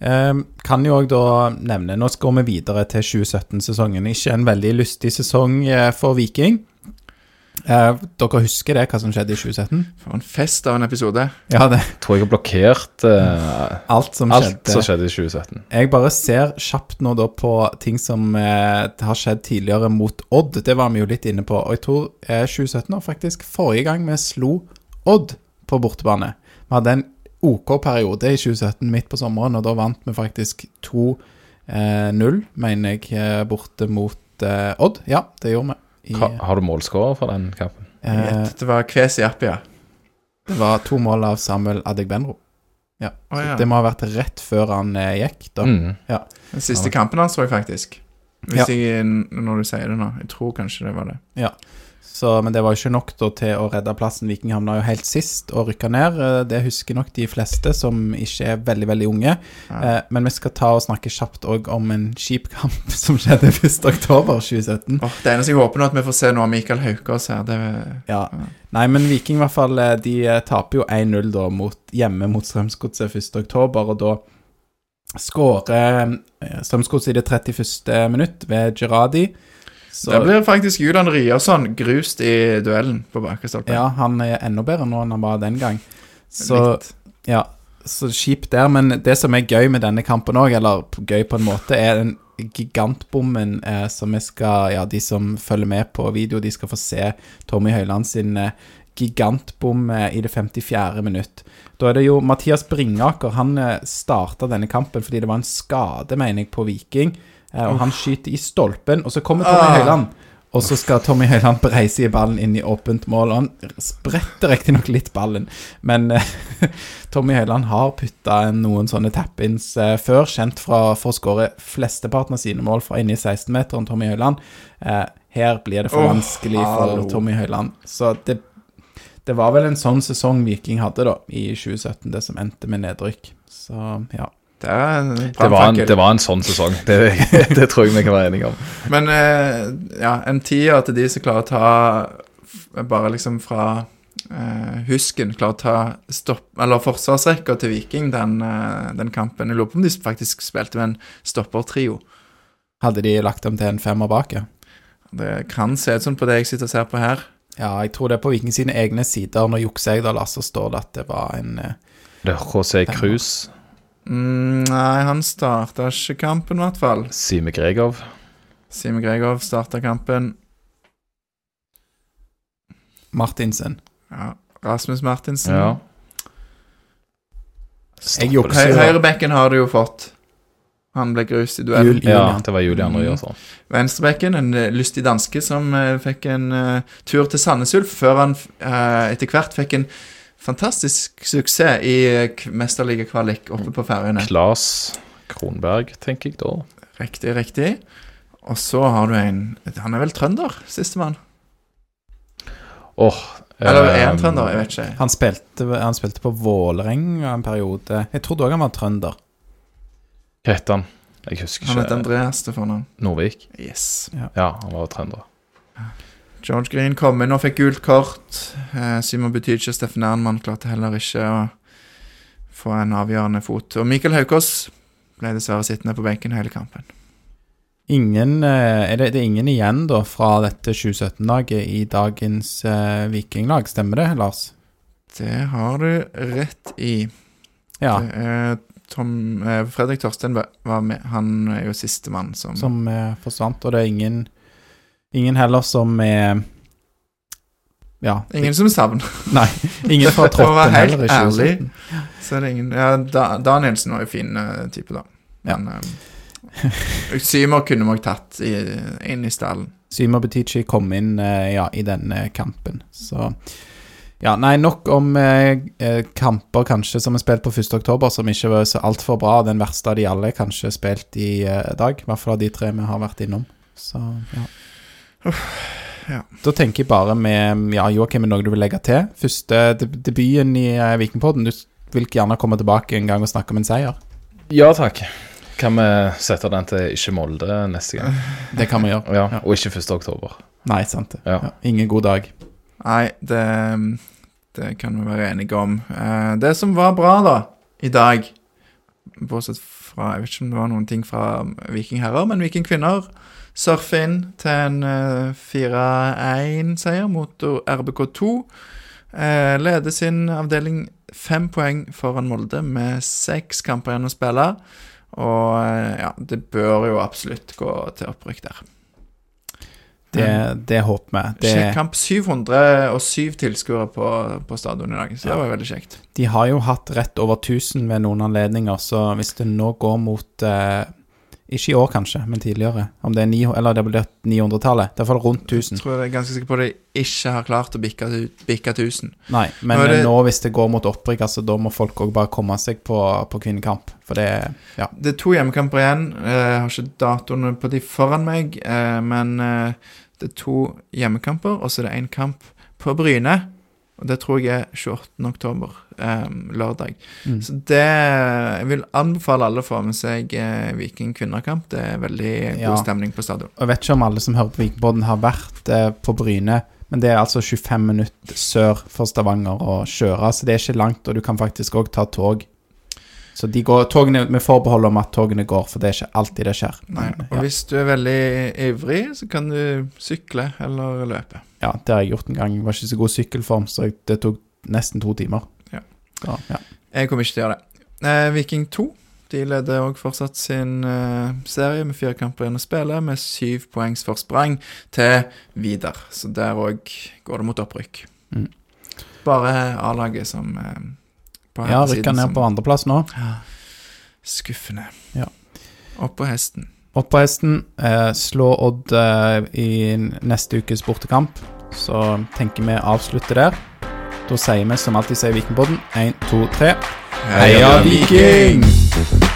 Ehm, kan jo òg da nevne Nå skal vi videre til 2017-sesongen. Ikke en veldig lystig sesong eh, for Viking. Eh, dere husker det, hva som skjedde i 2017? For en fest av en episode. Ja, det Tror jeg har blokkert eh, alt som alt skjedde. som skjedde i 2017. Jeg bare ser kjapt nå da på ting som eh, har skjedd tidligere mot Odd. Det var vi jo litt inne på. Og jeg tror eh, 2017 var faktisk forrige gang vi slo Odd på bortebane. Vi hadde en OK periode i 2017 midt på sommeren, og da vant vi faktisk 2-0, mener jeg, eh, borte mot eh, Odd. Ja, det gjorde vi. I, Ha, har du målskårer for den kampen? eh, det var Kvesi Appia. det var to mål av Samuel Adegbenro. Ja. Oh, ja. Det må ha vært rett før han eh, gikk, da. Mm. Den siste kampen hans, tror jeg faktisk. Hvis Ja. jeg, når du sier det nå. Jeg tror kanskje det var det. Så, men det var jo ikke nok da, til å redde plassen. Viking havna jo helt sist og rykka ned. Eh, Det husker nok de fleste som ikke er veldig veldig unge. Ja. Eh, men vi skal ta og snakke kjapt òg om en kjip kamp som skjedde 1.10.2017. Oh, det eneste jeg håper nå, at vi får se noe av Mikael Haukås her. Det, Ja. Nei, men Viking i hvert fall, eh, de eh, taper jo 1-0 da mot, hjemme mot Strømsgodset 1.10., og da skårer Strømsgodset i det 31. minutt ved Gerradi. Så det blir faktisk Julian Ryerson grust i duellen på bakre ja, han er enda bedre nå enn han var den gang. Så. Ja, så kjipt der, men det som er gøy med denne kampen òg, eller gøy på en måte, er den gigantbommen eh, som vi skal Ja, de som følger med på video, de skal få se Tommy Høiland sin eh, gigantbom eh, i det 54. minutt. Da er det jo Mathias Bringaker. Han eh, starta denne kampen fordi det var en skade, mener jeg, på Viking. Eh, og han skyter i stolpen, og så kommer Tommy Ah. Høiland. Og så skal Tommy Høiland breise i ballen inn i åpent mål. Og han spretter riktignok litt ballen, men eh, Tommy Høiland har putta noen sånne tap-ins eh, før, kjent fra, for å skåre flesteparten av sine mål fra inne i 16-meteren, Tommy Høiland. Uh, her blir det for Åh, vanskelig for hallo. Tommy Høiland. Så det, det var vel en sånn sesong Viking hadde da, i 2017, det som endte med nedrykk. Så ja. Det er en Det, var en, det var en sånn sesong. Det, det tror jeg vi kan være enige om. Men eh, ja, en tier til de som klarer å ta Bare liksom fra eh, husken Klarer å ta stopp Eller forsvarsrekka til Viking den, eh, den kampen. Jeg lurer på om de faktisk spilte med en stoppertrio. Hadde de lagt dem til en femmer bak, ja. Det kan se ut som på det jeg sitter og ser på her. Ja, jeg tror det er på Viking sine egne sider. Nå jukser jeg, da, Lasse, så står det at det var en eh, Det er José Cruz, Mm, nei, han starta ikke kampen, i hvert fall. Sime Gregov. Sime Gregov starta kampen. Martinsen. Ja, Rasmus Martinsen. Ja. Høyrebekken har du jo fått. Han ble grus i duell. Jul- ja, det var Julian Mm. Ryerson. Venstrebekken, en eh, lystig danske som eh, fikk en uh, tur til Sandnes Ulf, før han uh, etter hvert fikk en fantastisk suksess i uh, mesterligakvalik oppe på Færøyene. Klas Kronberg, tenker jeg da. Riktig, riktig. Og så har du en Han er vel trønder, sistemann? Åh Eller er han ehm, trønder? Jeg vet ikke. Han spilte, han spilte på Vålerenga en periode. Jeg trodde òg han var trønder. Hva het han? Jeg husker ikke. Han het. Andreas til fornavn. Norvik? Yes. Ja, han var trønder. George Green kom inn og fikk gult kort. Eh, Simon Butyche og Steffen Ernmann klarte heller ikke å få en avgjørende fot. Og Mikael Haukås ble dessverre sittende på benken hele kampen. Ingen, eh, er det, det er ingen igjen da fra dette 2017-laget i dagens eh, vikinglag, stemmer det, Lars? Det har du rett i. Ja, Det er Tom, eh, Fredrik Torstein var var med. Han er jo sistemann som, som eh, forsvant, og det er ingen, ingen heller som er Ja. Ingen som savner. Nei, ingen fra troppen heller i ærlig. 2017. Så er det ingen Ja, da, Danielsen var jo fin uh, type, da. Ja. Men eh, Symer kunne vi tatt i, inn i stallen. Symer Butichi kom inn uh, ja, i denne kampen. Så ja, nei, nok om eh, kamper kanskje som er spilt på 1. oktober, som ikke var så altfor bra. Den verste av de alle kanskje spilt i dag. I hvert fall av de tre vi har vært innom. Så ja. Ja. Da tenker jeg bare med Ja, Joakim, er noe du vil legge til? Første debuten i eh, Vikingpodden. Du vil gjerne komme tilbake en gang og snakke om en seier. Ja takk. Kan vi sette den til ikke Molde neste gang? Det kan vi gjøre. Ja. Og ikke 1. oktober. Nei, sant det. Ja. Ja, ingen god dag. Nei, det, det kan vi være enige om. Eh, det som var bra, da, i dag Bortsett fra Jeg vet ikke om det var noen ting fra vikingherrer, men vikingkvinner surfer inn til en eh, 4-1-seier mot RBK2. Eh, leder sin avdeling fem poeng foran Molde med seks kamper igjen å spille. Og eh, ja, det bør jo absolutt gå til opprykk der. Det, det håper vi. Det, Sjekk kamp 707 tilskuere på, på stadion i dag, så det var veldig kjekt. De har jo hatt rett over 1000 ved noen anledninger, så hvis det nå går mot eh, Ikke i år, kanskje, men tidligere. Om det er 900, eller det blir 900-tallet. Det er i hvert fall rundt 1000. Jeg tror jeg er ganske sikker på at de ikke har klart å bikke, bikke 1000. Nei, men Nå det- eh, nå hvis det går mot opprykk, altså, da må folk òg bare komme seg på, på kvinnekamp. For det Ja. Det er to hjemmekamper igjen. Eh, Jeg har ikke datoene på de foran meg, eh, men eh, det er to hjemmekamper, og så er det én kamp på Bryne. Og det tror jeg er 28. oktober, eh, lørdag. Mm. Så det Jeg vil anbefale alle å få med seg eh, Viking kvinnekamp. Det er veldig god Ja. stemning på stadion. Jeg vet ikke om alle som hører på Vikingpodden har vært eh, på Bryne, men det er altså 25 minutter sør for Stavanger å kjøre, så det er ikke langt, og du kan faktisk òg ta tog. Så de går, togene, vi forbeholder om at togene går, for det er ikke alltid det skjer. Nei, og ja. hvis du er veldig ivrig, så kan du sykle eller løpe. ja, det har jeg gjort en gang. Jeg var ikke så god sykkelform, så det tok nesten to timer. Ja. Ja. Jeg kommer ikke til å gjøre det. Eh, Viking 2 de leder også fortsatt sin eh, serie med fire kamper igjen å spille, med syv poengs forsprang til Vidar. Så der òg går det mot opprykk. Mm. Bare A-laget som eh, på ja rykker ned som- på andreplass nå. Skuffende. Ja. Opp på hesten. Opp på hesten. Eh, slå Odd eh, i neste ukes bortekamp. Så tenker vi avslutter der. Da sier vi som alltid sier Vikingpodden én, to, tre. Heia Viking!